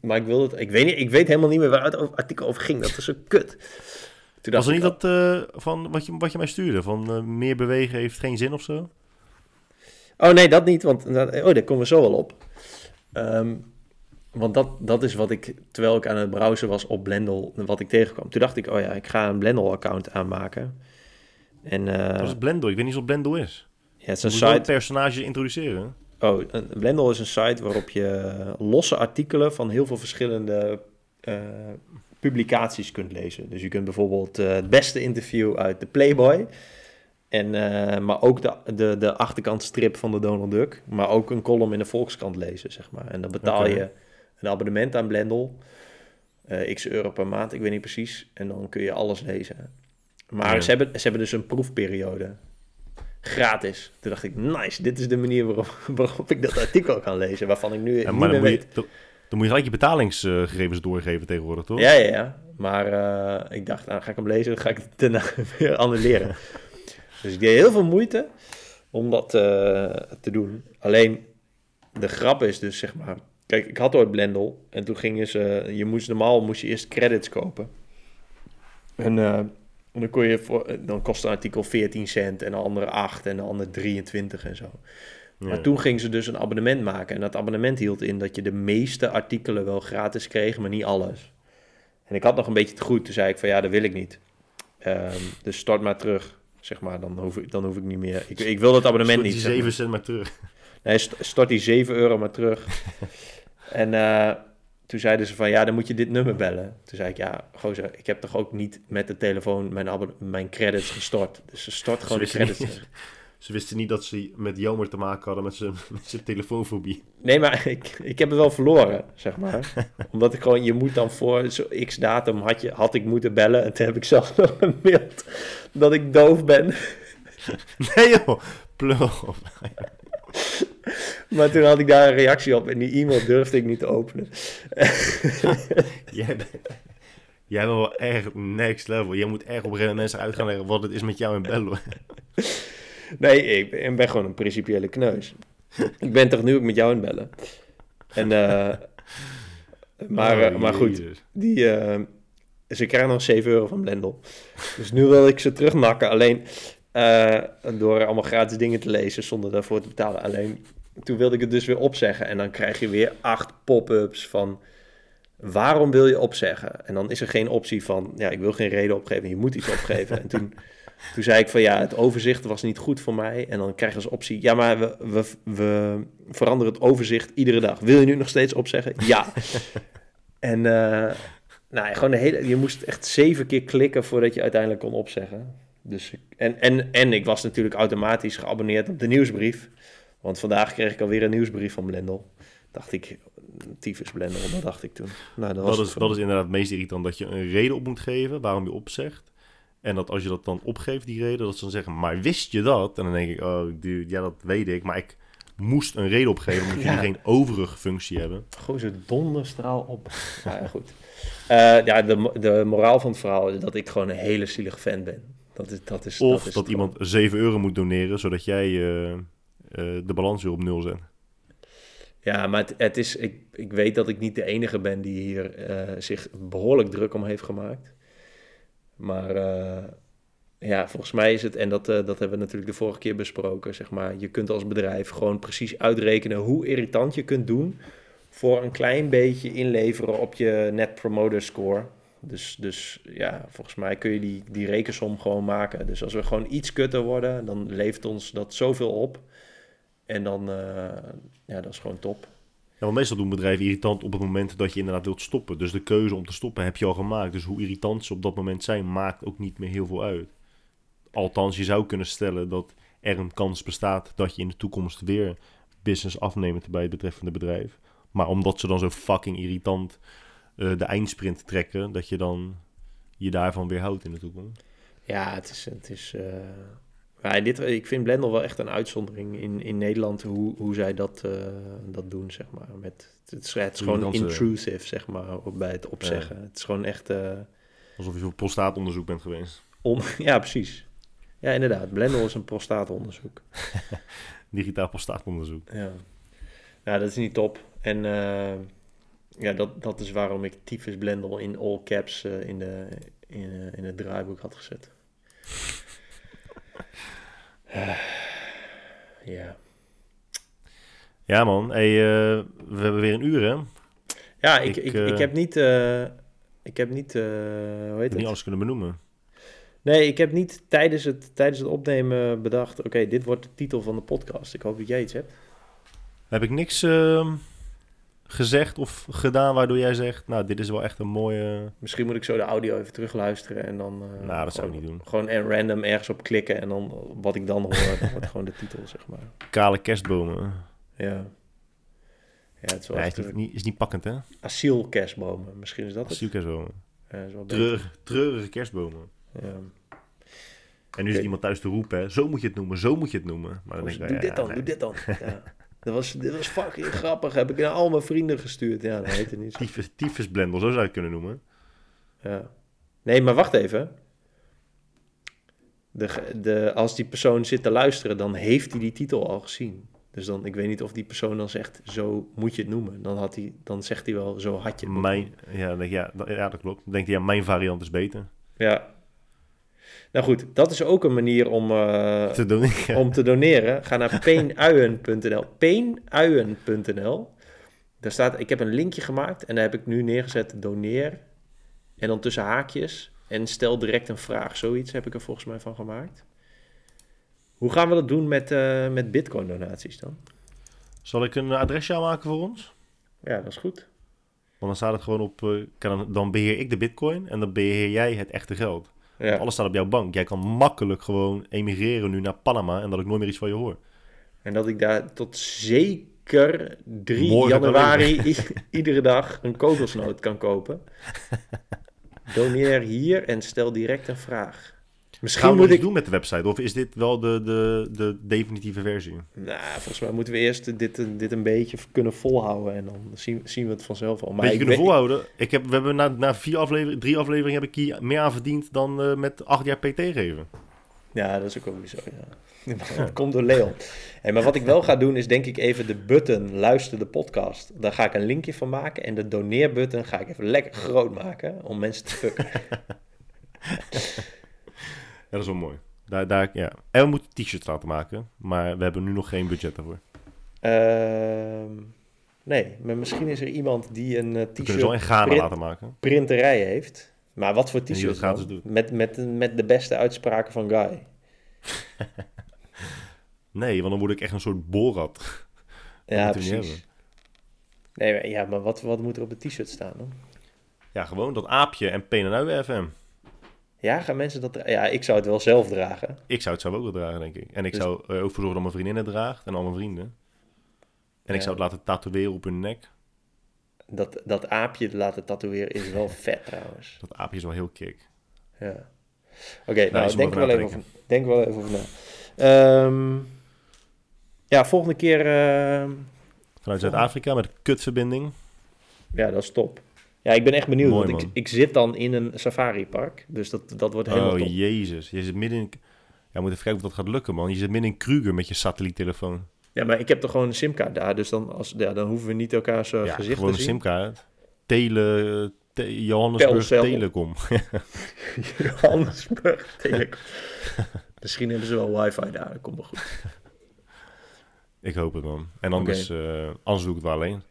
Maar ik wil het, ik weet, niet, ik weet helemaal niet meer waar het artikel over ging. Dat is zo kut. Toen Was er niet ik, dat eh, van wat je, wat je mij stuurde? Van eh, meer bewegen heeft geen zin of zo? Oh nee, dat niet, want oh, daar komen we zo wel op. Ehm, want dat, dat is wat ik, terwijl ik aan het browsen was op Blendel, wat ik tegenkwam. Toen dacht ik, oh ja, ik ga een Blendel-account aanmaken. En eh, Dat is Blendel. Ik weet niet wat Blendel is. ja, het is een moet een site. personage introduceren. Oh, een, Blendel is een site waarop je losse artikelen van heel veel verschillende eh, publicaties kunt lezen. Dus je kunt bijvoorbeeld eh, het beste interview uit de Playboy. En, eh, maar ook de, de, de achterkantstrip van de Donald Duck. Maar ook een column in de Volkskrant lezen, zeg maar. En dan betaal je een abonnement aan Blendel. eh, x euro per maand, ik weet niet precies. En dan kun je alles lezen. Maar Ja. ze, hebben, ze hebben dus een proefperiode. Gratis. Toen dacht ik, nice, dit is de manier waarop, waarop ik dat artikel kan lezen. Waarvan ik nu Ja, niet meer dan moet, weet. je, dan, dan moet je gelijk je betalingsgegevens doorgeven tegenwoordig, toch? Ja, ja, ja. Maar eh, ik dacht, nou ga ik hem lezen, dan ga ik het daarna weer annuleren. dus ik deed heel veel moeite om dat eh, te doen. Alleen, de grap is dus, zeg maar... Kijk, ik had ooit Blendel en toen gingen ze... Je moest normaal moest je eerst credits kopen. En eh, dan kon je voor... Dan kostte een artikel 14 cent en een andere 8 en een andere 23 en zo. Ja. Maar toen gingen ze dus een abonnement maken. En dat abonnement hield in dat je de meeste artikelen wel gratis kreeg, maar niet alles. En ik had nog een beetje te goed. Toen zei ik van ja, dat wil ik niet. Ehm, dus stort maar terug, zeg maar. Dan hoef ik, dan hoef ik niet meer. Ik, ik wil dat abonnement Stort niet. die zeg 7 maar. cent maar terug. Nee, st- stort die 7 euro maar terug. en eh, toen zeiden ze van, ja, dan moet je dit nummer bellen. Toen zei ik, ja, gozer, ik heb toch ook niet met de telefoon mijn, mijn credits gestort. Dus ze stort gewoon de credits niet-. Ze wisten niet dat ze met Jomer te maken hadden met zijn, met zijn telefoonfobie. Nee, maar ik, ik heb het wel verloren, zeg maar. Omdat ik gewoon, je moet dan voor zo x datum had, je, had ik moeten bellen. En toen heb ik zelf nog gemaild dat ik doof ben. Nee joh. Maar toen had ik daar een reactie op en die e-mail durfde ik niet te openen. Jij bent, jij bent wel echt next level. Jij moet echt op een gegeven moment mensen uit gaan leggen wat het is met jou en Bello. Nee, ik ben, ik ben gewoon een principiële kneus. ik ben toch nu ook met jou het bellen. En, eh, maar, eh, Oh, maar goed, die, eh, ze krijgen nog 7 euro van Blendel. Dus nu wil ik ze terugmakken. Alleen eh, door allemaal gratis dingen te lezen zonder daarvoor te betalen. Alleen toen wilde ik het dus weer opzeggen. En dan krijg je weer acht pop-ups van... Waarom wil je opzeggen? En dan is er geen optie van... Ja, ik wil geen reden opgeven. Je moet iets opgeven. en toen, toen zei ik van... Ja, het overzicht was niet goed voor mij. En dan krijg je als optie... Ja, maar we, we, we veranderen het overzicht iedere dag. Wil je nu nog steeds opzeggen? Ja. en... eh, nou, gewoon de hele, je moest echt zeven keer klikken voordat je uiteindelijk kon opzeggen. Dus ik, en, en, en ik was natuurlijk automatisch geabonneerd op de nieuwsbrief. Want vandaag kreeg ik alweer een nieuwsbrief van Blendel. Dacht ik, tyfus Blendel, dat dacht ik toen. Nou, dat, was Dat is, dat is inderdaad het meest irritant. Dat je een reden op moet geven waarom je opzegt. En dat als je dat dan opgeeft, die reden, dat ze dan zeggen, maar wist je dat? En dan denk ik, oh dude, ja dat weet ik. Maar ik moest een reden opgeven omdat Ja. jullie geen overige functie hebben. Gewoon zo'n donderstraal op. Ja, goed. Eh, ja, de, de moraal van het verhaal is dat ik gewoon een hele zielige fan ben. Dat is, dat is, Of dat, dat, is het iemand 7 euro moet doneren, zodat jij eh, eh, de balans weer op nul zet. Ja, maar het, het is, ik, ik weet dat ik niet de enige ben die hier eh, zich behoorlijk druk om heeft gemaakt. Maar ja, volgens mij is het, en dat, dat hebben we natuurlijk de vorige keer besproken, zeg maar, je kunt als bedrijf gewoon precies uitrekenen hoe irritant je kunt doen voor een klein beetje inleveren op je net promoter score. Dus, dus ja, volgens mij kun je die, die rekensom gewoon maken. Dus als we gewoon iets kutter worden, dan levert ons dat zoveel op. En dan, eh, ja, dat is gewoon top. Ja, want meestal doen bedrijven irritant op het moment dat je inderdaad wilt stoppen. Dus de keuze om te stoppen heb je al gemaakt. Dus hoe irritant ze op dat moment zijn, maakt ook niet meer heel veel uit. Althans, je zou kunnen stellen dat er een kans bestaat dat je in de toekomst weer business afneemt bij het betreffende bedrijf. Maar omdat ze dan zo fucking irritant de eindsprint trekken, dat je dan je daarvan weerhoudt in de toekomst. Ja, het is. Het is eh, maar dit, ik vind Blendel wel echt een uitzondering in, in Nederland hoe, hoe zij dat, eh, dat doen, zeg maar. Met, het, is, het gewoon intrusive, zeg maar, bij het opzeggen. Het is gewoon echt. eh, Alsof je voor prostaatonderzoek bent geweest. on, ja, precies. Ja, inderdaad. Blendel is een prostaatonderzoek. Digitaal prostaatonderzoek. Ja. Nou, dat is niet top. En eh, ja, dat, dat is waarom ik tyfus Blendel in all caps eh, in, de, in, eh, in het draaiboek had gezet. Ah, ja. Ja man, hey, eh, we hebben weer een uur hè. Ja, ik, Ik, ik, eh, ik heb niet. eh, ik heb niet. eh, hoe heet Niet het? alles kunnen benoemen. Nee, ik heb niet tijdens het, tijdens het opnemen bedacht. Oké, dit wordt de titel van de podcast. Ik hoop dat jij iets hebt. Heb ik niks ehm, gezegd of gedaan waardoor jij zegt, nou, dit is wel echt een mooie... Misschien moet ik zo de audio even terugluisteren en dan. eh, Nou, dat zou ik niet doen. Gewoon en random ergens op klikken en dan wat ik dan hoor, dat wordt gewoon de titel, zeg maar. Kale kerstbomen. Ja. Ja, het is wel echt is, niet, is niet pakkend, hè? asielkerstbomen. Misschien is dat het. Asielkerstbomen. Is beter. Treurig, treurige kerstbomen. Ja. En nu zit iemand thuis te roepen, hè? Zo moet je het noemen, zo moet je het noemen. Maar dan Oh, denk ik, doe ja, dit dan, nee. doe dit dan. Ja. Dat was, dit was fucking grappig. Heb ik naar al mijn vrienden gestuurd. Ja, dat heet het niet zo. Tyfus, tyfusblendel, zo zou je het kunnen noemen. Ja. Nee, maar wacht even. De, de, als die persoon zit te luisteren, dan heeft hij die titel al gezien. Dus dan, ik weet niet of die persoon dan zegt, zo moet je het noemen. Dan, had hij, dan zegt hij wel, zo had je het Mijn, ja, ja, dat, ja, dat klopt. Dan denk je, ja, mijn variant is beter. Ja. Nou goed, dat is ook een manier om, eh, Te. Ja. om te doneren. Ga naar peenuien.nl. Peenuien.nl. Daar staat, ik heb een linkje gemaakt en daar heb ik nu neergezet doneer En dan tussen haakjes. En stel direct een vraag. Zoiets heb ik er volgens mij van gemaakt. Hoe gaan we dat doen met, eh, met bitcoin donaties dan? Zal ik een adresje aanmaken voor ons? Ja, dat is goed. Want dan staat het gewoon op... eh, kan, dan beheer ik de bitcoin en dan beheer jij het echte geld. Ja. Alles staat op jouw bank. Jij kan makkelijk gewoon emigreren nu naar Panama en dat ik nooit meer iets van je hoor. En dat ik daar tot zeker 3 Morgen kan januari iedere dag een kokosnoot kan kopen. Doneer hier en stel direct een vraag. Misschien Gaan we moet iets ik... doen met de website? Of is dit wel de, de, de definitieve versie? Nou, volgens mij moeten we eerst dit, dit een beetje kunnen volhouden. En dan zien, zien we het vanzelf al. Maar Beetje kunnen weet- volhouden. Ik heb, we hebben na, na vier afleveringen, drie afleveringen heb ik hier meer aan verdiend dan eh, met acht jaar PT geven. Ja, dat is ook wel zo, ja. Dat komt door Leon. Hey, maar wat ik wel ga doen is denk ik even de button luister de podcast. Daar ga ik een linkje van maken. En de doneerbutton ga ik even lekker groot maken om mensen te fucken. Dat is wel mooi. Daar, daar, ja. En we moeten t-shirts laten maken, maar we hebben nu nog geen budget daarvoor. Ehm, nee, maar misschien is er iemand die een eh, in t-shirt Ghana print- laten maken. printerij heeft. Maar wat voor t-shirt doet. Met, met, met de beste uitspraken van Guy. Nee, want dan word ik echt een soort borat. Ja, precies. Nee, maar, ja, maar wat, wat moet er op de t-shirt staan dan? Ja, gewoon dat aapje en PNU FM. Ja, gaan mensen dat... Ja, ik zou het wel zelf dragen. Ik zou het zelf ook wel dragen, denk ik. En ik Dus- zou er ook voor zorgen dat mijn vriendin het draagt en al mijn vrienden. En ik zou het laten tatoeëren op hun nek. Dat, dat aapje laten tatoeëren is wel vet trouwens. Dat aapje is wel heel kick. Ja. Oké, nou, om denk wel even over, denk wel even over na. Ehm, ja, volgende keer... ehm, Vanuit Zuid-Afrika met een kutverbinding. ja, dat is top. Ja, ik ben echt benieuwd, Mooi, want ik, ik zit dan in een safari-park. Dus dat, dat wordt helemaal Oh, top. jezus. Je zit midden in... Ja, we moeten even kijken of dat gaat lukken, man. Je zit midden in Kruger met je satelliettelefoon. Ja, maar ik heb toch gewoon een simkaart daar. Dus dan, als, ja, dan hoeven we niet elkaars eh, ja, gezicht gewoon te een zien. simkaart. Tele... Te- Johannesburg Telcel. Telecom. Johannesburg Telecom. Misschien hebben ze wel wifi daar, dat komt wel goed. ik hoop het, man. En anders, eh, anders doe ik het wel alleen.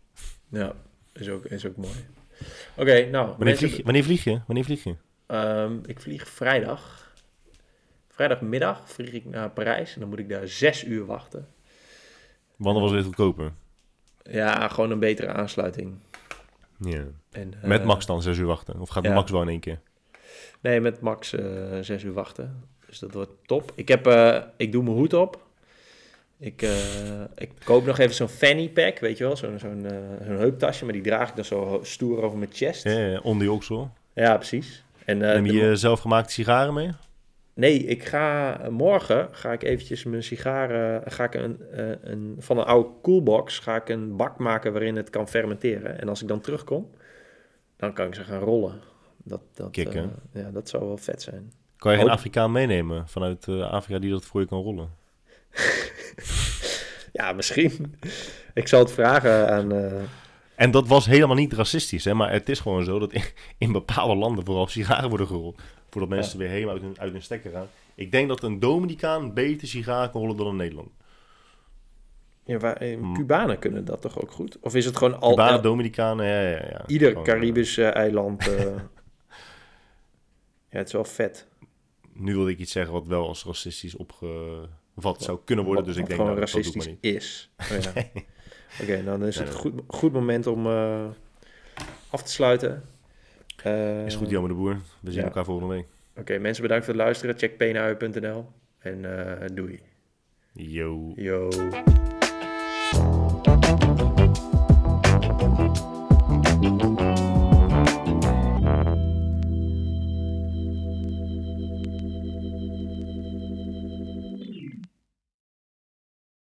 Ja, is ook, is ook mooi. Oké, nou, Wanneer mensen- vlieg, je? Wanneer vlieg je? Wanneer vlieg je? Ehm, ik vlieg vrijdag. Vrijdagmiddag vlieg ik naar Parijs en dan moet ik daar zes uur wachten. Wanneer was het goedkoper? Ja, gewoon een betere aansluiting. Ja. En, eh, Met Max dan zes uur wachten? Of gaat ja. Max wel in één keer? Nee, met Max eh, zes uur wachten. Dus dat wordt top. Ik, heb, eh, ik doe mijn hoed op. Ik, eh, ik koop nog even zo'n fanny pack, weet je wel? Zo'n zo'n zo'n heuptasje, maar die draag ik dan zo stoer over mijn chest. Ja, Ja, ja, onder je oksel. precies. En, eh, Neem je de- zelfgemaakte sigaren mee? Nee, ik ga morgen ga ik eventjes mijn sigaren ga ik een, een van een oude coolbox ga ik een bak maken waarin het kan fermenteren. En als ik dan terugkom, dan kan ik ze gaan rollen. Dat, dat, Kicken. eh, ja, dat zou wel vet zijn. Kan je geen Hoop- Afrikaan meenemen vanuit Afrika die dat voor je kan rollen? Ja, misschien. ik zal het vragen aan. eh, En dat was helemaal niet racistisch, hè? maar het is gewoon zo dat in, in bepaalde landen vooral sigaren worden gerold. Voordat mensen weer helemaal uit hun, uit hun stekker gaan. Ik denk dat een Dominicaan beter sigaren kan rollen dan een Nederlander. ja, waar, eh, Hmm. Cubanen kunnen dat toch ook goed? Of is het gewoon al Cubanen, Dominicanen, ja, ja, ja. ieder Gewoon, Caribisch eh, eiland? ja, het is wel vet. Nu wilde ik iets zeggen wat wel als racistisch opgevat zou kunnen worden, Wat- dus ik wat denk gewoon dat dat racistisch niet. is. Oh, ja. Oké, nou, dan is het een goed, goed moment om eh, af te sluiten. Eh, Is goed, Jammer de Boer. We zien ja. elkaar volgende week. Oké, mensen bedankt voor het luisteren. Check peenui.nl en eh doei. Yo. Yo.